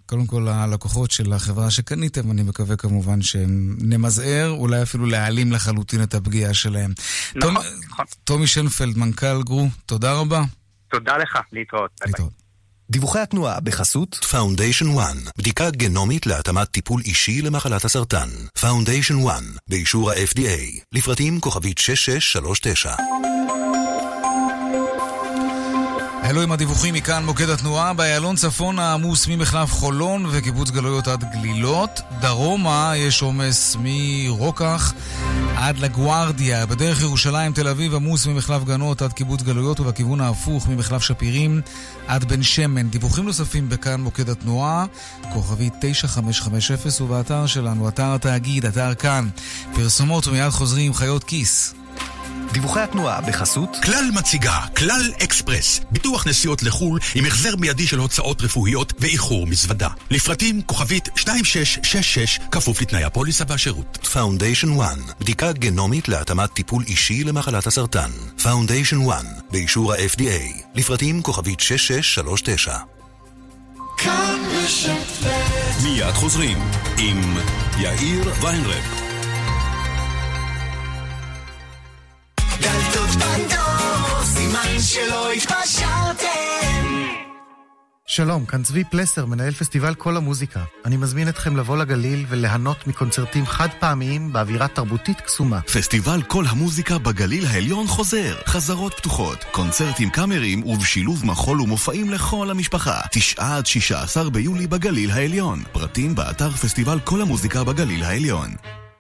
[SPEAKER 2] קודם כל הלקוחות של החברה שקניתם, אני מקווה כמובן שנמזער, אולי אפילו להעלים לחלוטין את הפגיעה שלהם. נכון, נכון. טומי שנפלד, מנכ"ל גרו, תודה רבה.
[SPEAKER 12] תודה לך, להתראות. להתראות.
[SPEAKER 13] דיווחי התנועה בחסות Foundation One, בדיקה גנומית להתאמת טיפול אישי למחלת הסרטן. Foundation One, באישור ה-FDA, לפרטים כוכבית 6639
[SPEAKER 2] אלו עם הדיווחים מכאן מוקד התנועה, באיילון צפון העמוס ממחלף חולון וקיבוץ גלויות עד גלילות. דרומה יש עומס מרוקח עד לגוארדיה. בדרך ירושלים תל אביב עמוס ממחלף גנות עד קיבוץ גלויות ובכיוון ההפוך ממחלף שפירים עד בן שמן. דיווחים נוספים בכאן מוקד התנועה, כוכבית 9550 ובאתר שלנו, אתר התאגיד, אתר כאן. פרסומות ומיד חוזרים חיות כיס.
[SPEAKER 13] דיווחי התנועה בחסות
[SPEAKER 14] כלל מציגה, כלל אקספרס, ביטוח נסיעות לחו"ל עם החזר מיידי של הוצאות רפואיות ואיחור מזוודה. לפרטים כוכבית 2666 כפוף לתנאי הפוליסה והשירות.
[SPEAKER 13] פאונדיישן 1, בדיקה גנומית להתאמת טיפול אישי למחלת הסרטן. פאונדיישן 1, באישור ה-FDA. לפרטים כוכבית 6639.
[SPEAKER 14] מיד חוזרים עם יאיר ויינרב. דלתות
[SPEAKER 15] פנדור, סימן שלא התפשרתם. שלום, כאן צבי פלסר, מנהל פסטיבל כל המוזיקה. אני מזמין אתכם לבוא לגליל וליהנות מקונצרטים חד פעמיים באווירה תרבותית קסומה.
[SPEAKER 14] פסטיבל כל המוזיקה בגליל העליון חוזר. חזרות פתוחות, קונצרטים קאמריים ובשילוב מחול ומופעים לכל המשפחה. 9 עד 16 ביולי בגליל העליון. פרטים באתר פסטיבל כל המוזיקה בגליל העליון.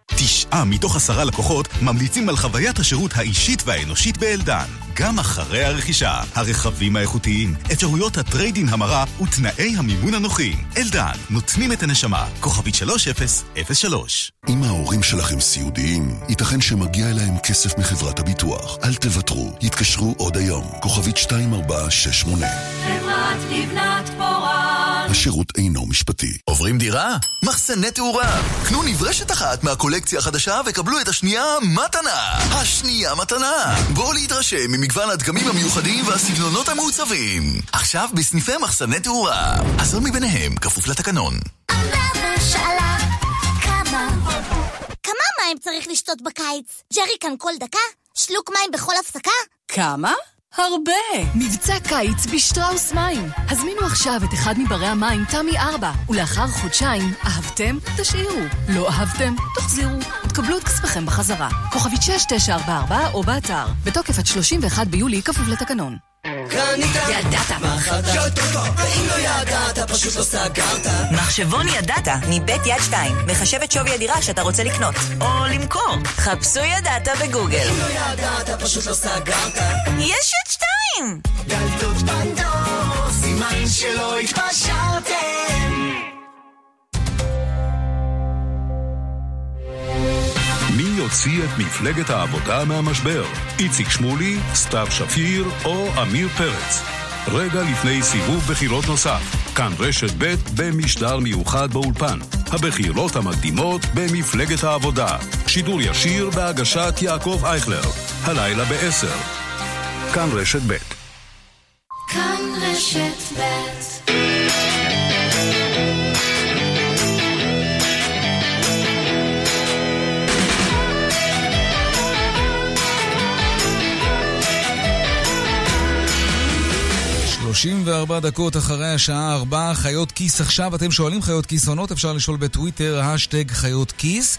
[SPEAKER 14] תשעה מתוך עשרה לקוחות ממליצים על חוויית השירות האישית והאנושית באלדן. גם אחרי הרכישה, הרכבים האיכותיים, אפשרויות הטריידין המרה ותנאי המימון הנוחים. אלדן, נותנים את הנשמה. כוכבית 3003
[SPEAKER 16] אם ההורים שלכם סיעודיים, ייתכן שמגיע אליהם כסף מחברת הביטוח. אל תוותרו, יתקשרו עוד היום. כוכבית 2468 חברת לבנת פורן
[SPEAKER 17] השירות אינו משפטי.
[SPEAKER 18] עוברים דירה? מחסני תאורה. קנו נברשת אחת מהקולקציה החדשה וקבלו את השנייה מתנה. השנייה מתנה. בואו להתרשם ממגוון הדגמים המיוחדים והסגנונות המעוצבים. עכשיו בסניפי מחסני תאורה. עשרה מביניהם כפוף לתקנון.
[SPEAKER 19] כמה כמה מים צריך לשתות בקיץ? ג'ריקן כל דקה? שלוק מים בכל הפסקה?
[SPEAKER 20] כמה? הרבה! מבצע קיץ בשטראוס מים. הזמינו עכשיו את אחד מברי המים תמי 4, ולאחר חודשיים, אהבתם? תשאירו. לא אהבתם? תחזירו. ותקבלו את כספכם בחזרה. כוכבית 6944 או באתר. בתוקף עד 31 ביולי, כפוף לתקנון.
[SPEAKER 21] קנית, ידעת, מה ידעת, פשוט לא סגרת.
[SPEAKER 22] מחשבון ידעת, מבית יד 2, מחשבת שווי הדירה שאתה רוצה לקנות, או למכור. חפשו ידעת בגוגל.
[SPEAKER 21] אם לא ידעת, פשוט לא סגרת.
[SPEAKER 22] יש יד 2!
[SPEAKER 21] דלתות פנדור, סימן שלא התפשרתם.
[SPEAKER 23] מי יוציא את מפלגת העבודה מהמשבר? איציק שמולי, סתיו שפיר או עמיר פרץ? רגע לפני סיבוב בחירות נוסף, כאן רשת ב' במשדר מיוחד באולפן. הבחירות המקדימות במפלגת העבודה. שידור ישיר בהגשת יעקב אייכלר. הלילה ב-10. כאן רשת ב'.
[SPEAKER 19] כאן רשת ב'
[SPEAKER 2] 34 דקות אחרי השעה 4, חיות כיס עכשיו. אתם שואלים חיות כיס עונות, אפשר לשאול בטוויטר, השטג חיות כיס.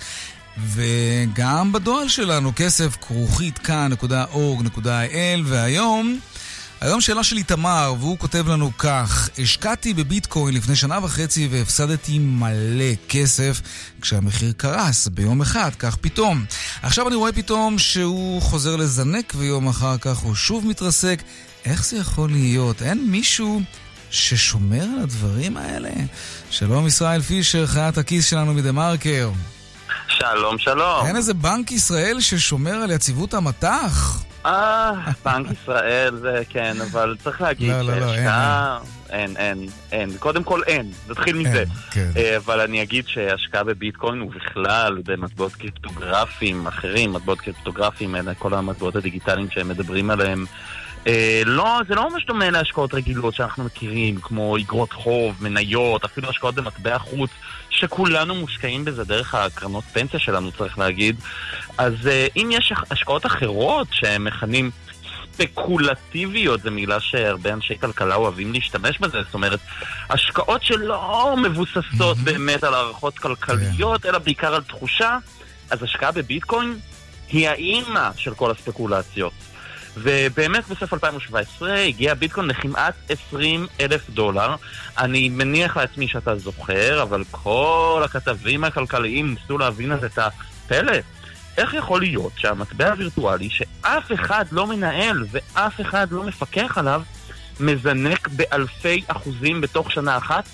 [SPEAKER 2] וגם בדואל שלנו, כסף כרוכית כאן.org.il, והיום... היום שאלה של איתמר, והוא כותב לנו כך: השקעתי בביטקוין לפני שנה וחצי והפסדתי מלא כסף כשהמחיר קרס ביום אחד, כך פתאום. עכשיו אני רואה פתאום שהוא חוזר לזנק ויום אחר כך הוא שוב מתרסק. איך זה יכול להיות? אין מישהו ששומר על הדברים האלה? שלום ישראל פישר, חיית הכיס שלנו מדה מרקר.
[SPEAKER 24] שלום, שלום.
[SPEAKER 2] אין איזה בנק ישראל ששומר על יציבות המטח?
[SPEAKER 24] אה, בנק ישראל זה כן, אבל צריך להגיד
[SPEAKER 2] לא, לא, לא,
[SPEAKER 24] שהשקעה... אין, אין, אין. קודם כל אין, נתחיל מזה.
[SPEAKER 2] כן.
[SPEAKER 24] אה, אבל אני אגיד שהשקעה בביטקוין ובכלל במטבעות קריפטוגרפיים אחרים, מטבעות קריפטוגרפיים, אלה כל המטבעות הדיגיטליים שהם מדברים עליהם. אה, לא, זה לא ממש דומה להשקעות רגילות שאנחנו מכירים, כמו אגרות חוב, מניות, אפילו השקעות במטבע חוץ, שכולנו מושקעים בזה דרך הקרנות פנסיה שלנו, צריך להגיד. אז אה, אם יש השקעות אחרות שהם מכנים ספקולטיביות, זו מילה שהרבה אנשי כלכלה אוהבים להשתמש בזה, זאת אומרת, השקעות שלא מבוססות באמת על הערכות כלכליות, אלא בעיקר על תחושה, אז השקעה בביטקוין היא האימא של כל הספקולציות. ובאמת בסוף 2017 הגיע ביטקוין לכמעט 20 אלף דולר. אני מניח לעצמי שאתה זוכר, אבל כל הכתבים הכלכליים ניסו להבין אז את הפלא. איך יכול להיות שהמטבע הווירטואלי, שאף אחד לא מנהל ואף אחד לא מפקח עליו, מזנק באלפי אחוזים בתוך שנה אחת?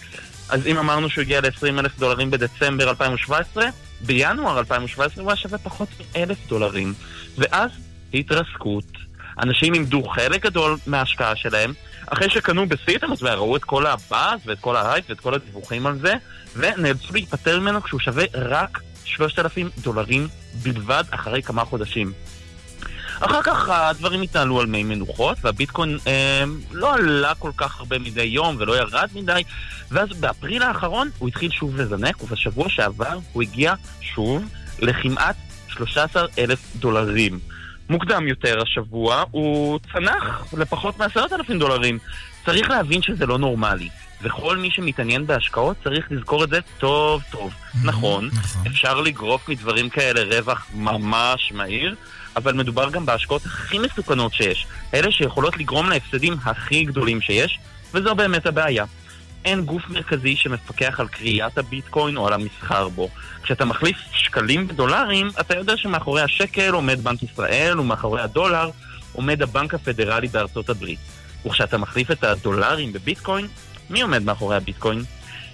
[SPEAKER 24] אז אם אמרנו שהוא הגיע ל-20 אלף דולרים בדצמבר 2017, בינואר 2017 הוא היה שווה פחות מ-1,000 דולרים. ואז התרסקות. אנשים אימדו חלק גדול מההשקעה שלהם, אחרי שקנו בשיא את המטבע, ראו את כל הבאז ואת כל ההייפ ואת כל הדיווחים על זה, ונאלצו להיפטר ממנו כשהוא שווה רק 3,000 דולרים בלבד אחרי כמה חודשים. אחר כך הדברים התנהלו על מי מנוחות, והביטקוין אה, לא עלה כל כך הרבה מדי יום ולא ירד מדי, ואז באפריל האחרון הוא התחיל שוב לזנק, ובשבוע שעבר הוא הגיע שוב לכמעט 13,000 דולרים. מוקדם יותר השבוע, הוא צנח לפחות מ-10,000 דולרים. צריך להבין שזה לא נורמלי. וכל מי שמתעניין בהשקעות צריך לזכור את זה טוב טוב. נכון, אפשר לגרוף מדברים כאלה רווח ממש מהיר, אבל מדובר גם בהשקעות הכי מסוכנות שיש. אלה שיכולות לגרום להפסדים הכי גדולים שיש, וזו באמת הבעיה. אין גוף מרכזי שמפקח על קריאת הביטקוין או על המסחר בו. כשאתה מחליף שקלים בדולרים, אתה יודע שמאחורי השקל עומד בנק ישראל, ומאחורי הדולר עומד הבנק הפדרלי בארצות הברית. וכשאתה מחליף את הדולרים בביטקוין, מי עומד מאחורי הביטקוין?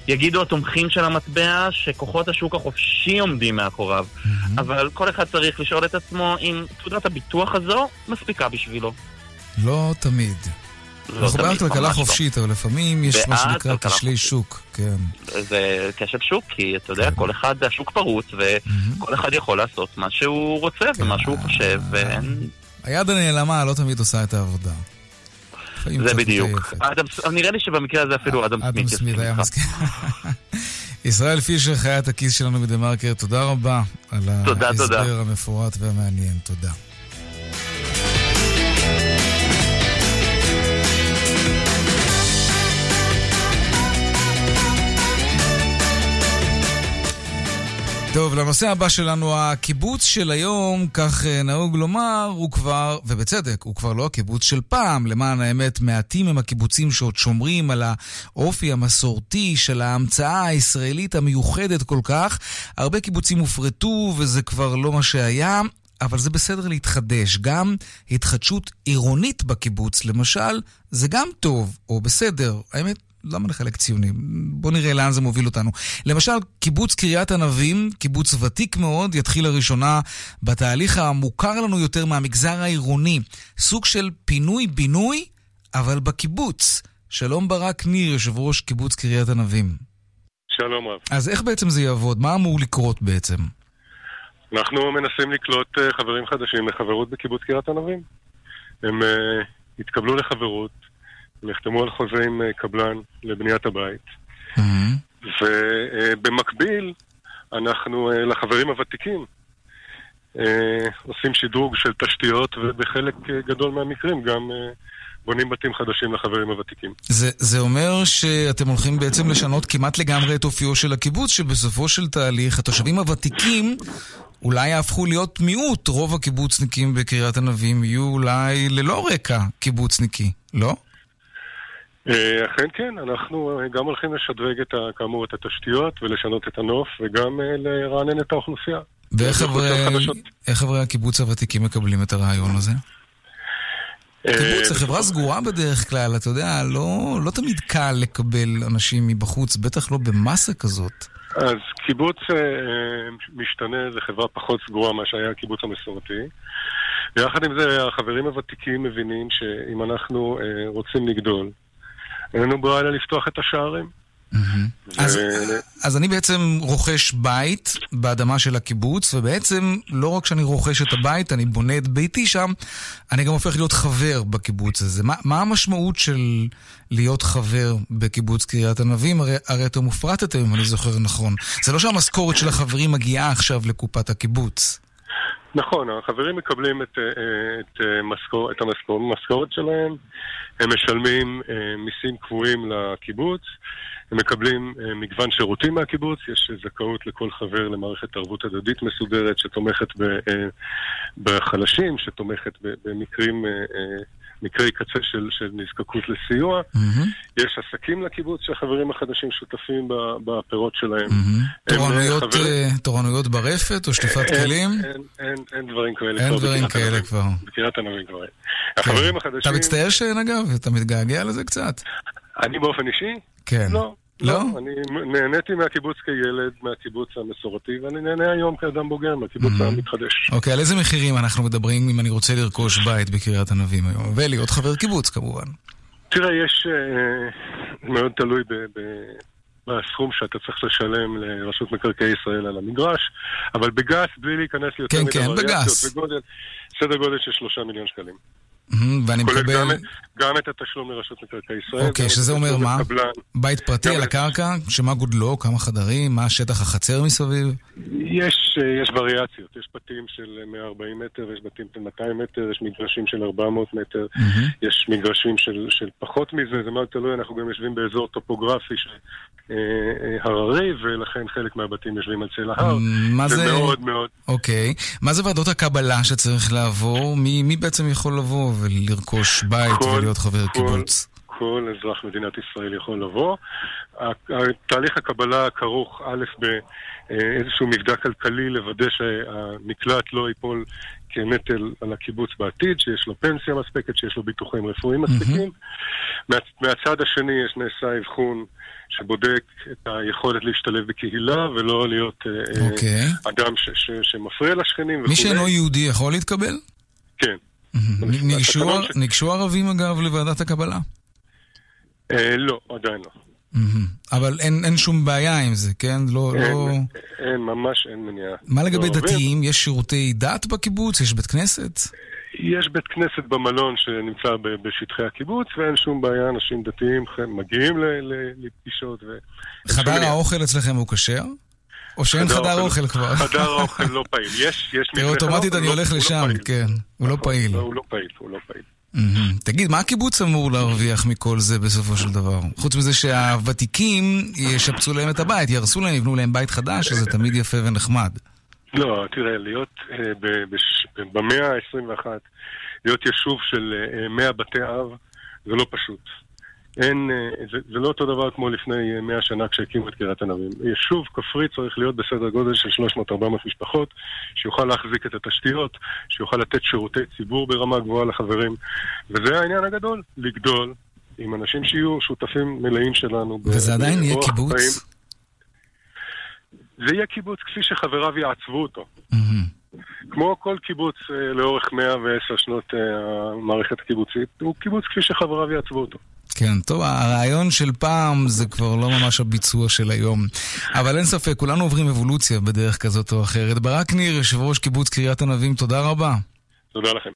[SPEAKER 24] יגידו התומכים של המטבע שכוחות השוק החופשי עומדים מאחוריו. Mm-hmm. אבל כל אחד צריך לשאול את עצמו אם תעודת הביטוח הזו מספיקה בשבילו.
[SPEAKER 2] לא תמיד.
[SPEAKER 24] לא
[SPEAKER 2] אנחנו בעד כלכלה
[SPEAKER 24] לא.
[SPEAKER 2] חופשית, אבל לפעמים יש מה שנקרא כשלי שוק. כן.
[SPEAKER 24] זה כשל שוק, כי אתה יודע, כל אחד, השוק פרוץ, וכל אחד יכול לעשות מה שהוא רוצה ומה שהוא חושב, ואין...
[SPEAKER 2] היד הנעלמה לא תמיד עושה את העבודה.
[SPEAKER 24] זה בדיוק. אדם, נראה לי שבמקרה הזה אפילו אדם
[SPEAKER 2] אדם
[SPEAKER 24] סמית
[SPEAKER 2] סמית
[SPEAKER 24] יסכים
[SPEAKER 2] היה. מסכים. ישראל פישר, חיית הכיס שלנו בדה מרקר, תודה רבה על ההסבר. המפורט והמעניין. תודה. טוב, לנושא הבא שלנו, הקיבוץ של היום, כך אה, נהוג לומר, הוא כבר, ובצדק, הוא כבר לא הקיבוץ של פעם. למען האמת, מעטים הם הקיבוצים שעוד שומרים על האופי המסורתי של ההמצאה הישראלית המיוחדת כל כך. הרבה קיבוצים הופרטו, וזה כבר לא מה שהיה. אבל זה בסדר להתחדש. גם התחדשות עירונית בקיבוץ, למשל, זה גם טוב, או בסדר. האמת, למה לחלק ציונים? בואו נראה לאן זה מוביל אותנו. למשל, קיבוץ קריית ענבים, קיבוץ ותיק מאוד, יתחיל לראשונה בתהליך המוכר לנו יותר מהמגזר העירוני. סוג של פינוי-בינוי, אבל בקיבוץ. שלום ברק ניר, יושב ראש קיבוץ קריית ענבים.
[SPEAKER 25] שלום רב.
[SPEAKER 2] אז איך בעצם זה יעבוד? מה אמור לקרות בעצם?
[SPEAKER 25] אנחנו מנסים לקלוט אה, חברים חדשים לחברות בקיבוץ קריית ענבים. הם uh, התקבלו לחברות, הם יחתמו על חוזה עם uh, קבלן לבניית הבית, ובמקביל אנחנו uh, לחברים הוותיקים uh, עושים שדרוג של תשתיות, ובחלק גדול מהמקרים גם בונים בתים חדשים לחברים הוותיקים.
[SPEAKER 2] זה, זה אומר שאתם הולכים בעצם לשנות כמעט לגמרי את אופיו של הקיבוץ, שבסופו של תהליך התושבים הוותיקים אולי יהפכו להיות מיעוט. רוב הקיבוצניקים בקריית ענבים יהיו אולי ללא רקע קיבוצניקי, לא?
[SPEAKER 25] אה, אכן כן, אנחנו אה, גם הולכים לשדרג את, כאמור את התשתיות ולשנות את הנוף וגם אה, לרענן את האוכלוסייה.
[SPEAKER 2] ואיך חברי, חברי הקיבוץ הוותיקים מקבלים את הרעיון הזה? קיבוץ זה חברה סגורה בדרך כלל, אתה יודע, לא, לא תמיד קל לקבל אנשים מבחוץ, בטח לא במסה כזאת.
[SPEAKER 25] אז קיבוץ אה, משתנה, זו חברה פחות סגורה מה שהיה הקיבוץ המסורתי. ויחד עם זה, החברים הוותיקים מבינים שאם אנחנו אה, רוצים לגדול, אין לנו ברירה אלא לפתוח את השערים.
[SPEAKER 2] אז,
[SPEAKER 25] ו-
[SPEAKER 2] אז אני בעצם רוכש בית באדמה של הקיבוץ, ובעצם לא רק שאני רוכש את הבית, אני בונה את ביתי שם, אני גם הופך להיות חבר בקיבוץ הזה. מה, מה המשמעות של להיות חבר בקיבוץ קריית ענבים? הרי, הרי אתם הופרטתם, אם אני זוכר נכון. זה לא שהמשכורת של החברים מגיעה עכשיו לקופת הקיבוץ.
[SPEAKER 25] נכון, החברים מקבלים את, אה, את, אה, משכור, את המשכור, המשכורת שלהם, הם משלמים אה, מיסים קבועים לקיבוץ, הם מקבלים מגוון שירותים מהקיבוץ, יש זכאות לכל חבר למערכת ערבות הדדית מסודרת שתומכת בחלשים, שתומכת במקרים, מקרי קצה של, של נזקקות לסיוע. יש עסקים לקיבוץ שהחברים החדשים שותפים בפירות שלהם. הם, אה,
[SPEAKER 2] תורנויות,
[SPEAKER 25] חברים-
[SPEAKER 2] אה, תורנויות ברפת או שטיפת
[SPEAKER 25] אין-
[SPEAKER 2] כלים?
[SPEAKER 25] אין, אין, אין דברים כאלה.
[SPEAKER 2] אין
[SPEAKER 25] כבר
[SPEAKER 2] דברים כאלה. כבר.
[SPEAKER 25] בקריית ענבים כבר אין. החברים החדשים...
[SPEAKER 2] אתה מצטער שאין אגב? אתה מתגעגע לזה קצת?
[SPEAKER 25] אני באופן אישי?
[SPEAKER 2] כן.
[SPEAKER 25] לא.
[SPEAKER 2] לא?
[SPEAKER 25] לא, אני נהניתי מהקיבוץ כילד, מהקיבוץ המסורתי, ואני נהנה היום כאדם בוגר מהקיבוץ המתחדש.
[SPEAKER 2] אוקיי, על איזה מחירים אנחנו מדברים אם אני רוצה לרכוש בית בקריית ענבים היום? ולהיות חבר קיבוץ כמובן.
[SPEAKER 25] תראה, יש... אה, מאוד תלוי ב... ב- בסכום שאתה צריך לשלם לרשות מקרקעי ישראל על המגרש, אבל בגס, בלי להיכנס ליותר
[SPEAKER 2] כן,
[SPEAKER 25] מדי
[SPEAKER 2] כן,
[SPEAKER 25] וריאציות,
[SPEAKER 2] בגס.
[SPEAKER 25] בגודל, סדר גודל של שלושה מיליון שקלים.
[SPEAKER 2] ואני
[SPEAKER 25] כולל
[SPEAKER 2] מקבל...
[SPEAKER 25] גם, גם את התשלום לרשות מקרקעי ישראל.
[SPEAKER 2] אוקיי, שזה אומר מה?
[SPEAKER 25] לקבלן.
[SPEAKER 2] בית פרטי על הקרקע? שמה גודלו? כמה חדרים? מה שטח החצר מסביב?
[SPEAKER 25] יש, אה, יש וריאציות, יש בתים של 140 מטר, יש בתים של 200 מטר, יש מגרשים של 400 מטר, יש מגרשים של, של פחות מזה, זה מאוד תלוי, אנחנו גם יושבים באזור טופוגרפי ש- אה, אה, הררי, ולכן חלק מהבתים יושבים על צל ההר.
[SPEAKER 2] מה זה...
[SPEAKER 25] מאוד מאוד...
[SPEAKER 2] אוקיי. מה זה ועדות הקבלה שצריך לעבור? מי מי בעצם יכול לבוא ולרכוש בית
[SPEAKER 25] כל-
[SPEAKER 2] ולהיות חבר
[SPEAKER 25] כל-
[SPEAKER 2] קיבוץ?
[SPEAKER 25] כל אזרח מדינת ישראל יכול לבוא. תהליך הקבלה כרוך א' באיזשהו מבדק כלכלי לוודא שהמקלט לא ייפול כנטל על הקיבוץ בעתיד, שיש לו פנסיה מספקת, שיש לו ביטוחים רפואיים מספיקים. מה, מהצד השני יש נעשה אבחון שבודק את היכולת להשתלב בקהילה ולא להיות אה, אה,
[SPEAKER 2] אוקיי.
[SPEAKER 25] אדם ש, ש, שמפריע לשכנים וכו'.
[SPEAKER 2] מי שאינו יהודי יכול להתקבל?
[SPEAKER 25] כן.
[SPEAKER 2] ניגשו-
[SPEAKER 25] ש-
[SPEAKER 2] ניגשו ערבים אגב לוועדת הקבלה?
[SPEAKER 25] אה, לא, עדיין לא.
[SPEAKER 2] אבל אין, אין שום בעיה עם זה, כן? לא,
[SPEAKER 25] אין,
[SPEAKER 2] לא...
[SPEAKER 25] אין, ממש אין מניעה.
[SPEAKER 2] מה לגבי
[SPEAKER 25] לא,
[SPEAKER 2] דתיים? יש שירותי דת בקיבוץ? יש בית כנסת?
[SPEAKER 25] יש בית כנסת במלון שנמצא בשטחי הקיבוץ, ואין שום בעיה, אנשים דתיים מגיעים לפגישות. ו...
[SPEAKER 2] חדר האוכל אצלכם הוא כשר? או שאין חדר אוכל כבר?
[SPEAKER 25] חדר האוכל לא פעיל. יש, יש מקרה
[SPEAKER 2] אוטומטית אני
[SPEAKER 25] הוא
[SPEAKER 2] הולך
[SPEAKER 25] לא-
[SPEAKER 2] לשם,
[SPEAKER 25] לא פעיל.
[SPEAKER 2] כן. הוא לא פעיל.
[SPEAKER 25] לא, הוא לא פעיל, הוא לא פעיל.
[SPEAKER 2] תגיד, מה הקיבוץ אמור להרוויח מכל זה בסופו של דבר? חוץ מזה שהוותיקים ישפצו להם את הבית, יהרסו להם, יבנו להם בית חדש, שזה תמיד יפה ונחמד.
[SPEAKER 25] לא, תראה, להיות אה, במאה ה-21, להיות יישוב של אה, 100 בתי אב, זה לא פשוט. אין, אה, זה, זה לא אותו דבר כמו לפני אה, 100 שנה כשהקימו את קריית ענבים. יישוב כפרי צריך להיות בסדר גודל של 300-400 משפחות, שיוכל להחזיק את התשתיות, שיוכל לתת שירותי ציבור ברמה גבוהה לחברים, וזה העניין הגדול, לגדול עם אנשים שיהיו שותפים מלאים שלנו.
[SPEAKER 2] וזה עדיין יהיה קיבוץ?
[SPEAKER 25] חיים. זה יהיה קיבוץ כפי שחבריו יעצבו אותו. כמו כל קיבוץ אה, לאורך 110 שנות אה, המערכת הקיבוצית, הוא קיבוץ כפי שחבריו יעצבו אותו.
[SPEAKER 2] כן, טוב, הרעיון של פעם זה כבר לא ממש הביצוע של היום. אבל אין ספק, כולנו עוברים אבולוציה בדרך כזאת או אחרת. ברק ניר, יושב ראש קיבוץ קריית ענבים, תודה רבה.
[SPEAKER 25] תודה לכם.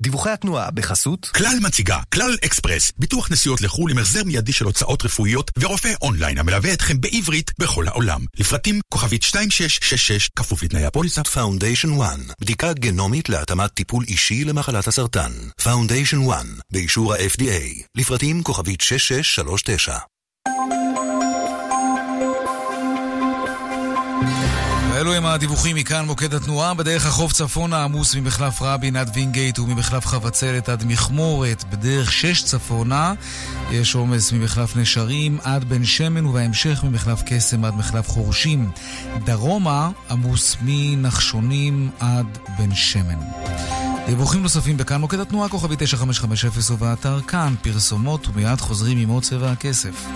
[SPEAKER 26] דיווחי התנועה בחסות כלל מציגה, כלל אקספרס, ביטוח נסיעות לחו"ל עם החזר מיידי של הוצאות רפואיות ורופא אונליין המלווה אתכם בעברית בכל העולם. לפרטים כוכבית 2666 כפוף לתנאי הפוליסה.
[SPEAKER 13] פאונדיישן 1, בדיקה גנומית להתאמת טיפול אישי למחלת הסרטן. פאונדיישן 1, באישור ה-FDA, לפרטים כוכבית 6639.
[SPEAKER 2] ואלו הם הדיווחים מכאן מוקד התנועה. בדרך החוף צפונה עמוס ממחלף רבין עד וינגייט וממחלף חבצלת עד מכמורת. בדרך שש צפונה יש עומס ממחלף נשרים עד בן שמן ובהמשך ממחלף קסם עד מחלף חורשים. דרומה עמוס מנחשונים עד בן שמן. דיווחים נוספים בכאן מוקד התנועה כוכבי 9550 ובאתר כאן פרסומות ומיד חוזרים עם עוד צבע הכסף.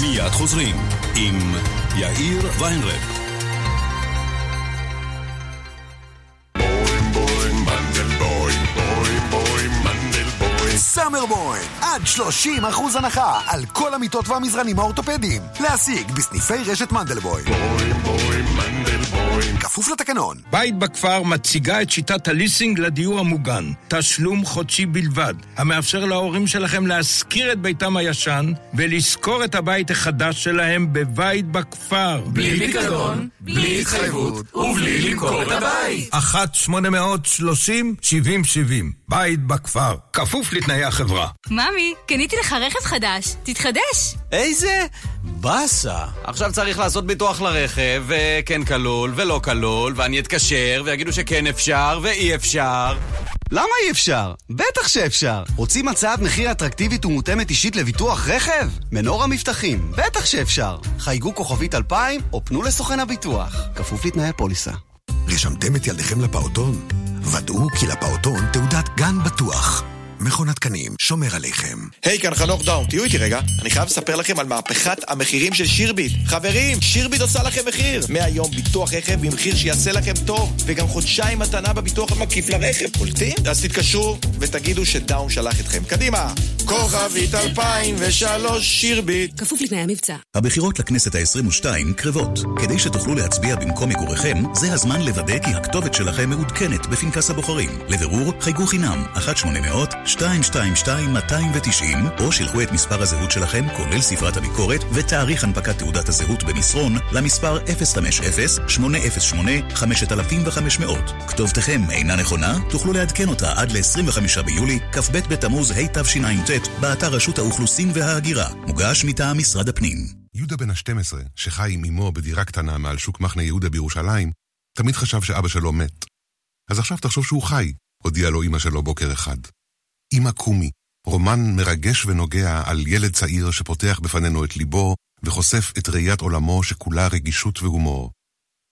[SPEAKER 26] מיד חוזרים עם יאיר ויינרב.
[SPEAKER 27] סאמר בוים, עד 30 אחוז הנחה על כל המיטות והמזרנים האורתופדיים. להשיג בסניפי רשת מנדלבוים. כפוף לתקנון.
[SPEAKER 28] בית בכפר מציגה את שיטת הליסינג לדיור המוגן. תשלום חודשי בלבד, המאפשר להורים שלכם להשכיר את ביתם הישן ולשכור את הבית החדש שלהם בבית בכפר.
[SPEAKER 21] בלי פיקדון, בלי התחייבות ובלי למכור את הבית.
[SPEAKER 28] 1-830-7070, בית בכפר, כפוף לתנאי החברה.
[SPEAKER 29] ממי, קניתי לך רכב חדש, תתחדש.
[SPEAKER 30] איזה באסה. עכשיו צריך לעשות ביטוח לרכב, וכן כלול ולא כלול, ואני אתקשר, ויגידו שכן אפשר ואי אפשר.
[SPEAKER 31] למה אי אפשר? בטח שאפשר. רוצים הצעת מחיר אטרקטיבית ומותאמת אישית לביטוח רכב? מנור המבטחים, בטח שאפשר. חייגו כוכבית 2000 או פנו לסוכן הביטוח. כפוף לתנאי הפוליסה.
[SPEAKER 27] רשמתם את ילדיכם לפעוטון? ודאו כי לפעוטון תעודת גן בטוח. מכון התקנים שומר עליכם.
[SPEAKER 32] היי, כאן חנוך דאום, תהיו איתי רגע. אני חייב לספר לכם על מהפכת המחירים של שירביט. חברים, שירביט עושה לכם מחיר. מהיום ביטוח רכב במחיר שיעשה לכם טוב, וגם חודשיים מתנה בביטוח המקיף לרכב. קולטים? אז תתקשרו ותגידו שדאום שלח אתכם. קדימה! כוכבית 2003 שירביט.
[SPEAKER 20] כפוף לתנאי המבצע.
[SPEAKER 26] הבחירות לכנסת ה-22 קרבות. כדי שתוכלו להצביע במקום מגוריכם, זה הזמן לוודא כי הכתובת שלכם מעודכנת בפנקס הבוחרים. לבירור, חייגו חינם, 1-800-222-290, או שילחו את מספר הזהות שלכם, כולל ספרת הביקורת, ותאריך הנפקת תעודת הזהות במסרון, למספר 050-808-5500. כתובתכם אינה נכונה? תוכלו לעדכן אותה עד ל-25 ביולי, כ"ב בתמוז התשע"ט, באתר רשות האוכלוסין וההגירה. מוגש מטעם משרד הפנים.
[SPEAKER 33] יהודה בן ה-12, שחי עם אמו בדירה קטנה מעל שוק מחנה יהודה בירושלים, תמיד חשב שאבא שלו מת. אז עכשיו תחשוב שהוא חי, הודיע לו אמא שלו בוקר אחד. אמא קומי, רומן מרגש ונוגע על ילד צעיר שפותח בפנינו את ליבו וחושף את ראיית עולמו שכולה רגישות והומור.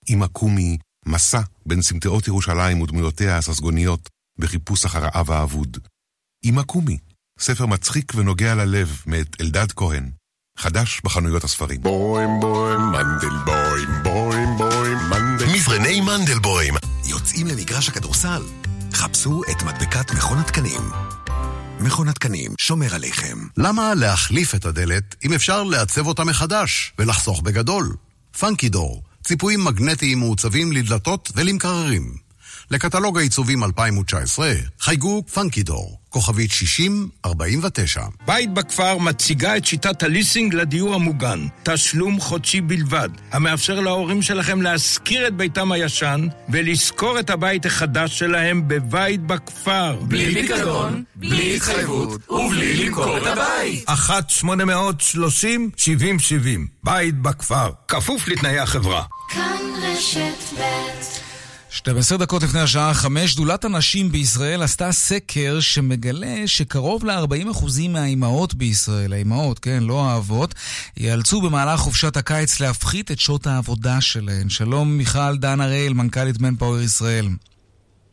[SPEAKER 33] אמא קומי, מסע בין סמטאות ירושלים ודמויותיה הססגוניות בחיפוש אחר האב האבוד. אמא קומי, ספר מצחיק ונוגע ללב מאת אלדד כהן, חדש בחנויות הספרים.
[SPEAKER 17] בוים בוים מנדלבוים בוים בוים מנדל...
[SPEAKER 27] מזרני מנדלבוים יוצאים למגרש הכדורסל? חפשו את מדבקת מכון התקנים. מכון התקנים שומר עליכם.
[SPEAKER 34] למה להחליף את הדלת אם אפשר לעצב אותה מחדש ולחסוך בגדול? פאנקי דור, ציפויים מגנטיים מעוצבים לדלתות ולמקררים. לקטלוג העיצובים 2019, חייגו פאנקי דור, כוכבית 6049.
[SPEAKER 28] בית בכפר מציגה את שיטת הליסינג לדיור המוגן, תשלום חודשי בלבד, המאפשר להורים שלכם להשכיר את ביתם הישן ולשכור את הבית החדש שלהם בבית בכפר.
[SPEAKER 21] בלי פיקדון, בלי התחייבות ובלי למכור את הבית.
[SPEAKER 28] 1-830-7070, בית בכפר, כפוף לתנאי החברה.
[SPEAKER 21] כאן רשת ב'
[SPEAKER 2] 12 דקות לפני השעה 5, שדולת הנשים בישראל עשתה סקר שמגלה שקרוב ל-40% מהאימהות בישראל, האימהות, כן, לא האבות, ייאלצו במהלך חופשת הקיץ להפחית את שעות העבודה שלהן. שלום מיכל דן הראל, מנכ"לית מנפאוור ישראל.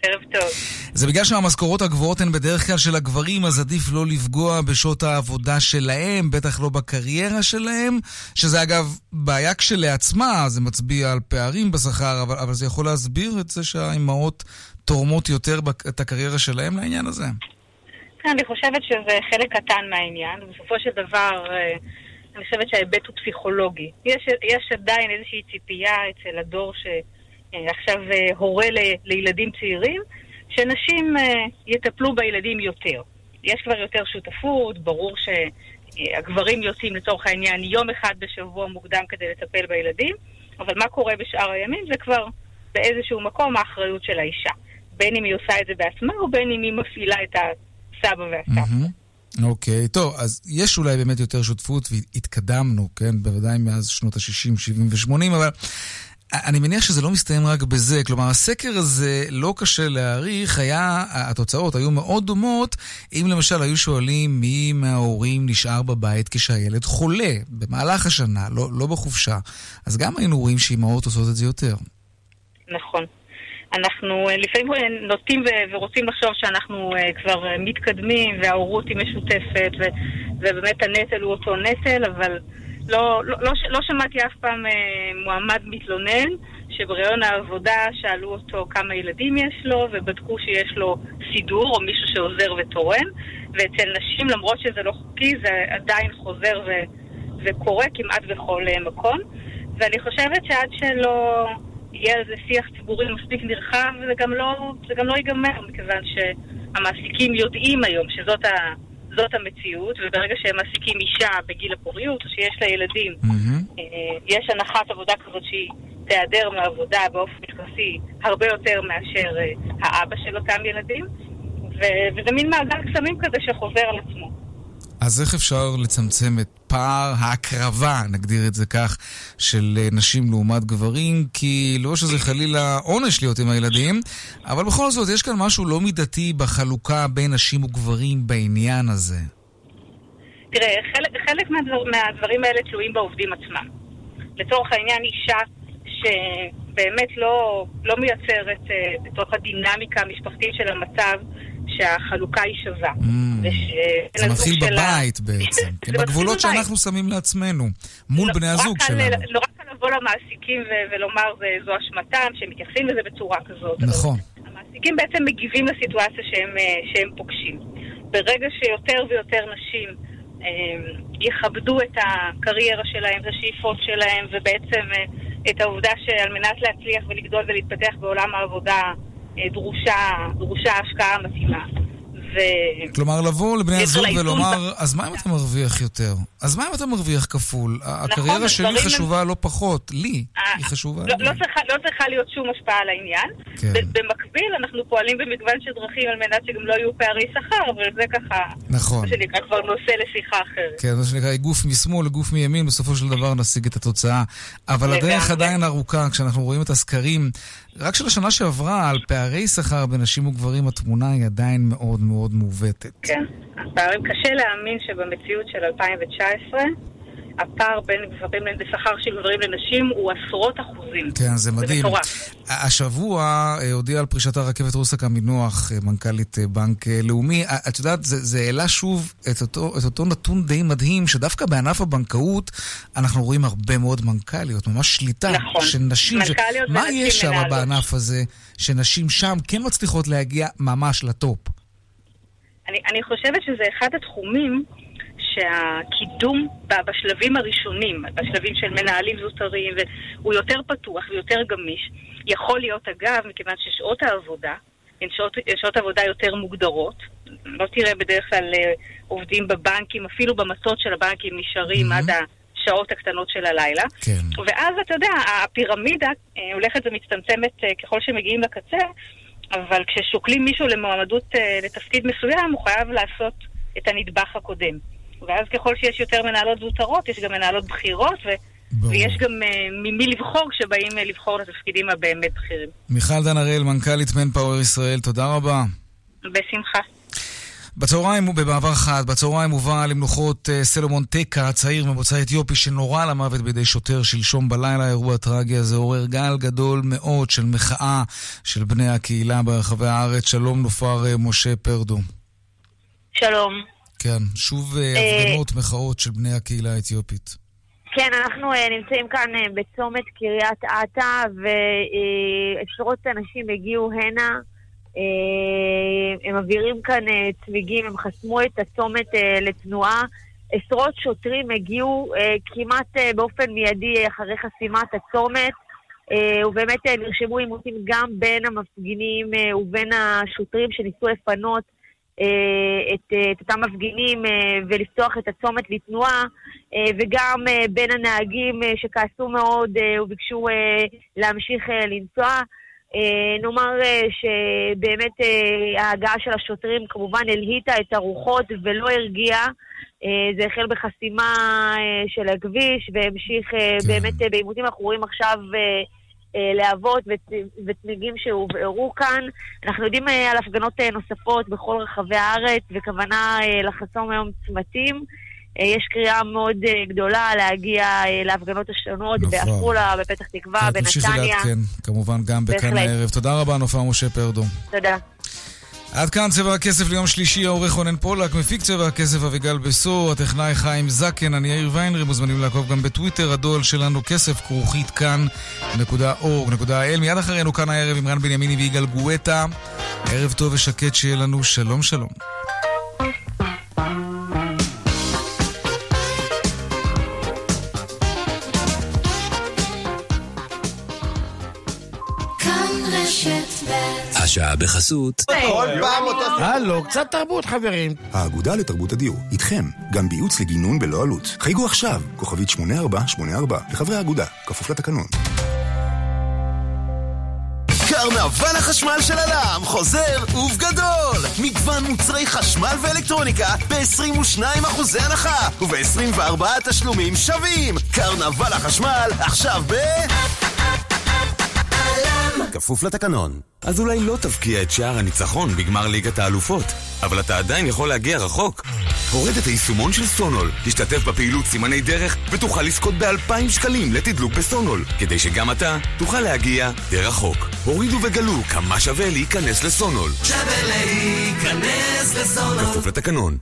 [SPEAKER 35] ערב טוב.
[SPEAKER 2] זה בגלל שהמשכורות הגבוהות הן בדרך כלל של הגברים, אז עדיף לא לפגוע בשעות העבודה שלהם, בטח לא בקריירה שלהם, שזה אגב בעיה כשלעצמה, זה מצביע על פערים בשכר, אבל, אבל זה יכול להסביר את זה שהאימהות תורמות יותר את הקריירה שלהם לעניין הזה?
[SPEAKER 35] כן, אני חושבת שזה חלק קטן מהעניין. בסופו של דבר, אה, אני חושבת שההיבט הוא פסיכולוגי. יש, יש עדיין איזושהי ציפייה אצל הדור ש... אה, עכשיו אה, הורה לילדים צעירים, שנשים אה, יטפלו בילדים יותר. יש כבר יותר שותפות, ברור שהגברים יוצאים לצורך העניין יום אחד בשבוע מוקדם כדי לטפל בילדים, אבל מה קורה בשאר הימים זה כבר באיזשהו מקום האחריות של האישה. בין אם היא עושה את זה בעצמה או בין אם היא מפעילה את הסבא והסבתא.
[SPEAKER 2] אוקיי, okay, טוב, אז יש אולי באמת יותר שותפות והתקדמנו, כן? בוודאי מאז שנות ה-60, 70 ו-80, אבל אני מניח שזה לא מסתיים רק בזה, כלומר הסקר הזה לא קשה להעריך, היה, התוצאות היו מאוד דומות אם למשל היו שואלים מי מההורים נשאר בבית כשהילד חולה במהלך השנה, לא, לא בחופשה, אז גם היינו רואים שאימהות עושות את זה יותר.
[SPEAKER 35] נכון. אנחנו אה, לפעמים אה, נוטים ורוצים לחשוב שאנחנו אה, כבר מתקדמים וההורות היא משותפת ובאמת הנטל הוא אותו נטל, אבל... לא, לא, לא, לא שמעתי אף פעם אה, מועמד מתלונן שבראיון העבודה שאלו אותו כמה ילדים יש לו ובדקו שיש לו סידור או מישהו שעוזר ותורם ואצל נשים למרות שזה לא חוקי זה עדיין חוזר ו, וקורה כמעט בכל אה, מקום. ואני חושבת שעד שלא יהיה על זה שיח ציבורי מספיק נרחב זה גם לא, זה גם לא ייגמר מכיוון שהמעסיקים יודעים היום שזאת ה... זאת המציאות, וברגע שהם מעסיקים אישה בגיל הפוריות, או שיש לה ילדים, mm-hmm. יש הנחת עבודה כזאת שהיא תיעדר מעבודה באופן יחסי הרבה יותר מאשר אה, האבא של אותם ילדים, ו- וזה מין מעגל קסמים כזה שחוזר על עצמו.
[SPEAKER 2] אז איך אפשר לצמצם את פער ההקרבה, נגדיר את זה כך, של אה, נשים לעומת גברים? כי לא שזה חלילה עונש להיות עם הילדים, אבל בכל זאת, יש כאן משהו לא מידתי בחלוקה בין נשים וגברים בעניין הזה.
[SPEAKER 35] תראה, חלק, חלק מהדבר, מהדברים האלה תלויים בעובדים עצמם. לצורך העניין, אישה שבאמת לא, לא מייצרת uh, בתוך הדינמיקה המשפחתית של המצב שהחלוקה היא שווה. Mm,
[SPEAKER 2] זה מתחיל בבית בעצם, כן, בגבולות שאנחנו שמים לעצמנו, מול לא, בני הזוג שלנו.
[SPEAKER 35] לא רק על לבוא למעסיקים ולומר זו אשמתם, שהם מתייחסים לזה בצורה כזאת.
[SPEAKER 2] נכון.
[SPEAKER 35] המעסיקים בעצם מגיבים לסיטואציה שהם, אה, שהם פוגשים. ברגע שיותר ויותר נשים אה, יכבדו את הקריירה שלהם, את השאיפות שלהם, ובעצם אה, את העובדה שעל מנת להצליח ולגדול ולהתפתח בעולם העבודה דרושה, דרושה השקעה מתאימה.
[SPEAKER 2] ו... כלומר, לבוא לבני הזוג ולומר, אז מה אם אתה מרוויח יותר? אז מה אם אתה מרוויח כפול? נכון, הקריירה שלי חשובה לא פחות, לי אה, היא חשובה.
[SPEAKER 35] לא, לא, צריכה, לא צריכה להיות שום השפעה על העניין. כן. במקביל, אנחנו פועלים במגוון של דרכים על מנת שגם לא יהיו פערי שכר, אבל זה ככה,
[SPEAKER 2] נכון.
[SPEAKER 35] מה שנקרא כבר נושא לשיחה אחרת.
[SPEAKER 2] כן, מה שנקרא, גוף משמאל לגוף מימין, בסופו של דבר נשיג את התוצאה. אבל הדרך עדיין ארוכה, כשאנחנו רואים את הסקרים, רק של השנה שעברה, על פערי שכר בין נשים וגברים, התמונה היא עדיין מאוד מאוד מעוותת.
[SPEAKER 35] כן, הפערים, קשה להאמין שבמציאות של 2019, הפער בין גברים לשכר של גברים לנשים הוא עשרות אחוזים.
[SPEAKER 2] כן, זה מדהים. זה מטורף. השבוע אה, הודיעה על פרישת הרכבת רוסק המינוח, אה, מנכ"לית אה, בנק לאומי. את יודעת, זה, זה העלה שוב את אותו, את אותו נתון די מדהים, שדווקא בענף הבנקאות אנחנו רואים הרבה מאוד מנכ"ליות, ממש שליטה
[SPEAKER 35] נכון.
[SPEAKER 2] של נשים.
[SPEAKER 35] מנכ"ליות
[SPEAKER 2] ש... מה יש שם בענף הזה, שנשים שם כן מצליחות להגיע ממש לטופ?
[SPEAKER 35] אני, אני חושבת שזה אחד התחומים שהקידום בשלבים הראשונים, בשלבים של מנהלים זוטרים, הוא יותר פתוח ויותר גמיש. יכול להיות, אגב, מכיוון ששעות העבודה הן שעות, שעות עבודה יותר מוגדרות. לא תראה בדרך כלל אה, עובדים בבנקים, אפילו במטות של הבנקים נשארים mm-hmm. עד השעות הקטנות של הלילה.
[SPEAKER 2] כן.
[SPEAKER 35] ואז, אתה יודע, הפירמידה אה, הולכת ומצטמצמת אה, ככל שמגיעים לקצה, אבל כששוקלים מישהו למועמדות לתפקיד מסוים, הוא חייב לעשות את הנדבך הקודם. ואז ככל שיש יותר מנהלות זוטרות, יש גם מנהלות בכירות, ו... ברור. ויש גם uh, ממי לבחור כשבאים uh, לבחור לתפקידים הבאמת בכירים.
[SPEAKER 2] מיכל דן הראל, מנכ"לית מנפאוור ישראל, תודה רבה.
[SPEAKER 35] בשמחה.
[SPEAKER 2] בצהריים, במעבר חד, בצהריים הובא למנוחות uh, סלומון טקה, צעיר ממוצא אתיופי שנורה למוות בידי שוטר שלשום בלילה. האירוע הטרגי הזה עורר גל גדול מאוד של מחאה של בני הקהילה ברחבי הארץ. שלום נופר משה פרדו.
[SPEAKER 36] שלום.
[SPEAKER 2] כן, שוב uh, הפגנות, מחאות של בני הקהילה האתיופית.
[SPEAKER 36] כן, אנחנו uh, נמצאים כאן בצומת קריית אתא, ועשרות אנשים הגיעו הנה. הם מבעירים כאן צמיגים, הם חסמו את הצומת לתנועה. עשרות שוטרים הגיעו כמעט באופן מיידי אחרי חסימת הצומת, ובאמת נרשמו עימותים גם בין המפגינים ובין השוטרים שניסו לפנות אה, את, אה, את אותם מפגינים אה, ולפתוח את הצומת לתנועה, וגם בין הנהגים שכעסו מאוד וביקשו להמשיך לנסוע. נאמר שבאמת ההגעה של השוטרים כמובן הלהיטה את הרוחות ולא הרגיעה. זה החל בחסימה של הכביש והמשיך כן. באמת בעימותים. אנחנו רואים עכשיו אה, להבות וצמיגים שהובערו כאן. אנחנו יודעים אה, על הפגנות אה, נוספות בכל רחבי הארץ, וכוונה לחסום היום צמתים. יש קריאה מאוד גדולה להגיע להפגנות השונות נכון. בעפולה, בפתח תקווה, בנתניה. תמשיכי לעדכן,
[SPEAKER 2] כמובן, גם בכאן הערב. תודה רבה, נופר משה פרדו.
[SPEAKER 36] תודה.
[SPEAKER 2] עד כאן צבע הכסף ליום שלישי, העורך רונן פולק, מפיק צבע הכסף אביגל בסור, הטכנאי חיים זקן, אני יאיר ויינרי, מוזמנים לעקוב גם בטוויטר, הדואל שלנו כסף כרוכית כאן.org.il. מיד אחרינו כאן הערב עם רן בנימיני ויגאל גואטה. ערב טוב ושקט שיהיה לנו, שלום שלום.
[SPEAKER 13] השעה בחסות. כל
[SPEAKER 28] פעם אותו... הלו, קצת תרבות, חברים.
[SPEAKER 37] האגודה לתרבות הדיור, איתכם, גם בייעוץ לגינון בלא עלות. חייגו עכשיו, כוכבית 8484, לחברי האגודה, כפוף לתקנון.
[SPEAKER 16] קרנבל החשמל של הלם חוזר ובגדול! מגוון מוצרי חשמל ואלקטרוניקה ב-22% הנחה וב-24 תשלומים שווים! קרנבל החשמל עכשיו ב...
[SPEAKER 13] כפוף לתקנון. אז אולי לא תבקיע את שער הניצחון בגמר ליגת האלופות, אבל אתה עדיין יכול להגיע רחוק. הורד את היישומון של סונול, תשתתף בפעילות סימני דרך ותוכל לזכות ב-2,000 שקלים לתדלוק בסונול, כדי שגם אתה תוכל להגיע די רחוק. הורידו וגלו כמה שווה להיכנס לסונול.
[SPEAKER 21] שווה להיכנס לסונול.
[SPEAKER 13] כפוף לתקנון.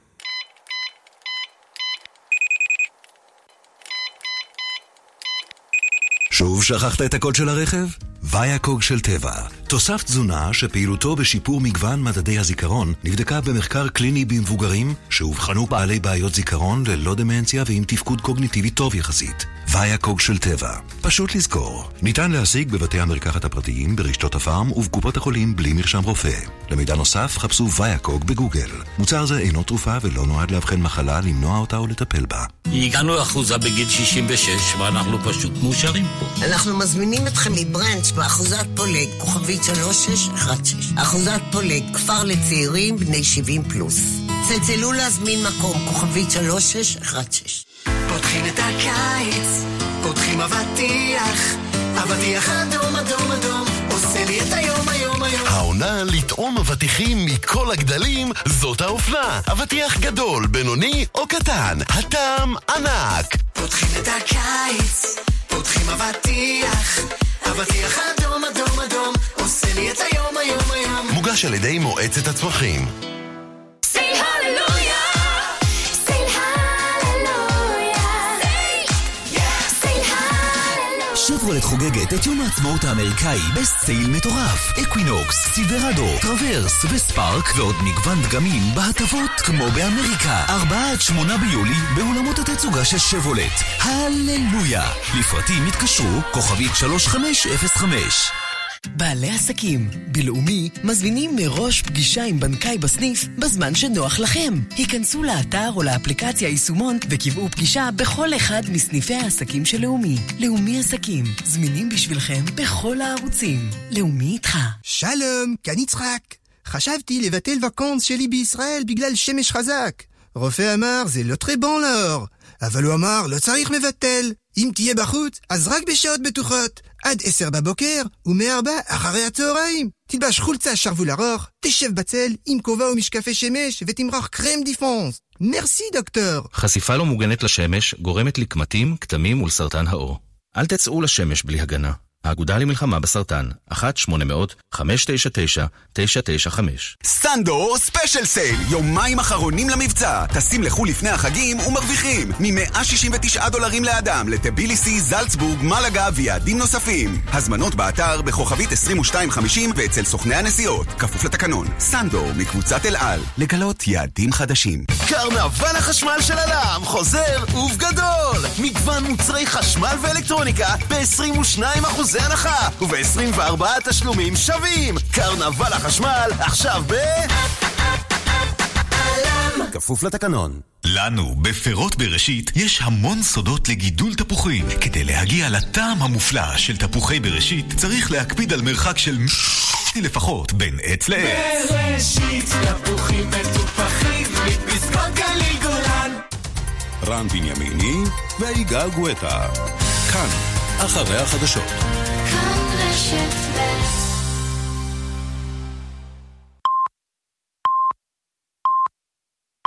[SPEAKER 13] שוב שכחת את הקוד של הרכב? ויאקוג של טבע, תוסף תזונה שפעילותו בשיפור מגוון מדדי הזיכרון נבדקה במחקר קליני במבוגרים שאובחנו בעלי בעיות זיכרון ללא דמנציה ועם תפקוד קוגניטיבי טוב יחסית. ויאקוג של טבע, פשוט לזכור. ניתן להשיג בבתי המרקחת הפרטיים, ברשתות הפארם ובקופות החולים בלי מרשם רופא. למידע נוסף חפשו ויאקוג בגוגל. מוצר זה אינו תרופה ולא נועד לאבחן מחלה, למנוע אותה או לטפל בה.
[SPEAKER 38] הגענו לאחוזה בגיל 66 ואנחנו פשוט מאושרים פה.
[SPEAKER 39] אנחנו מזמינים אתכם מברנץ' באחוזת פולג, כוכבית 3616. אחוזת פולג, כפר לצעירים בני 70 פלוס. צלצלו להזמין מקום, כוכבית 3616.
[SPEAKER 21] פותחים את הקיץ, פותחים אבטיח, אבטיח אדום אדום אדום, עושה לי את היום היום היום.
[SPEAKER 16] העונה לטעום אבטיחים מכל הגדלים, זאת האופנה. אבטיח גדול, בינוני או קטן, הטעם ענק.
[SPEAKER 21] פותחים את הקיץ, פותחים אבטיח. אבטיח אדום אדום אדום עושה לי את היום היום היום
[SPEAKER 16] מוגש על ידי מועצת הצמחים
[SPEAKER 14] שברולט חוגגת את יום העצמאות האמריקאי בסייל מטורף. אקווינוקס, סילברדו, טרוורס וספארק ועוד מגוון דגמים בהטבות כמו באמריקה. 4 עד 8 ביולי באולמות התצוגה של שברולט. הללויה. לפרטים התקשרו כוכבית 3505
[SPEAKER 40] בעלי עסקים, בלאומי, מזמינים מראש פגישה עם בנקאי בסניף בזמן שנוח לכם. היכנסו לאתר או לאפליקציה יישומון וקבעו פגישה בכל אחד מסניפי העסקים של לאומי. לאומי עסקים, זמינים בשבילכם בכל הערוצים. לאומי איתך.
[SPEAKER 41] שלום, כאן יצחק. חשבתי לבטל וקונס שלי בישראל בגלל שמש חזק. רופא אמר, זה לא טרי בון לאור. אבל הוא אמר, לא צריך מבטל. אם תהיה בחוץ, אז רק בשעות בטוחות. עד עשר בבוקר, ומארבע אחרי הצהריים. תלבש חולצה שרוול ארוך, תשב בצל עם כובע ומשקפי שמש, ותמרח קרם דיפרנס. מרסי, דוקטור.
[SPEAKER 42] חשיפה לא מוגנת לשמש גורמת לקמטים, כתמים ולסרטן העור. אל תצאו לשמש בלי הגנה. האגודה למלחמה בסרטן, 1-800-599-995.
[SPEAKER 31] סאנדור special sale, יומיים אחרונים למבצע. טסים לחו"ל לפני החגים ומרוויחים מ-169 דולרים לאדם לטביליסי, זלצבורג, מלאגה ויעדים נוספים. הזמנות באתר בכוכבית 2250 ואצל סוכני הנסיעות. כפוף לתקנון. סאנדור מקבוצת אל על. לגלות יעדים חדשים.
[SPEAKER 16] קרנבל החשמל של א.ל.מ חוזר ובגדול! מגוון מוצרי חשמל ואלקטרוניקה ב-22% אחוזי הנחה וב-24 תשלומים שווים! קרנבל החשמל עכשיו ב...
[SPEAKER 31] כפוף לתקנון.
[SPEAKER 43] לנו, בפירות בראשית, יש המון סודות לגידול תפוחים. כדי להגיע לטעם המופלא של תפוחי בראשית, צריך להקפיד על מרחק של לפחות בין עץ לעץ.
[SPEAKER 21] בראשית תפוחים מטופחים מפסקות גליל גולן
[SPEAKER 33] רן בנימיני ויגאל גואטה. כאן, אחרי החדשות.
[SPEAKER 21] כאן רשת ב'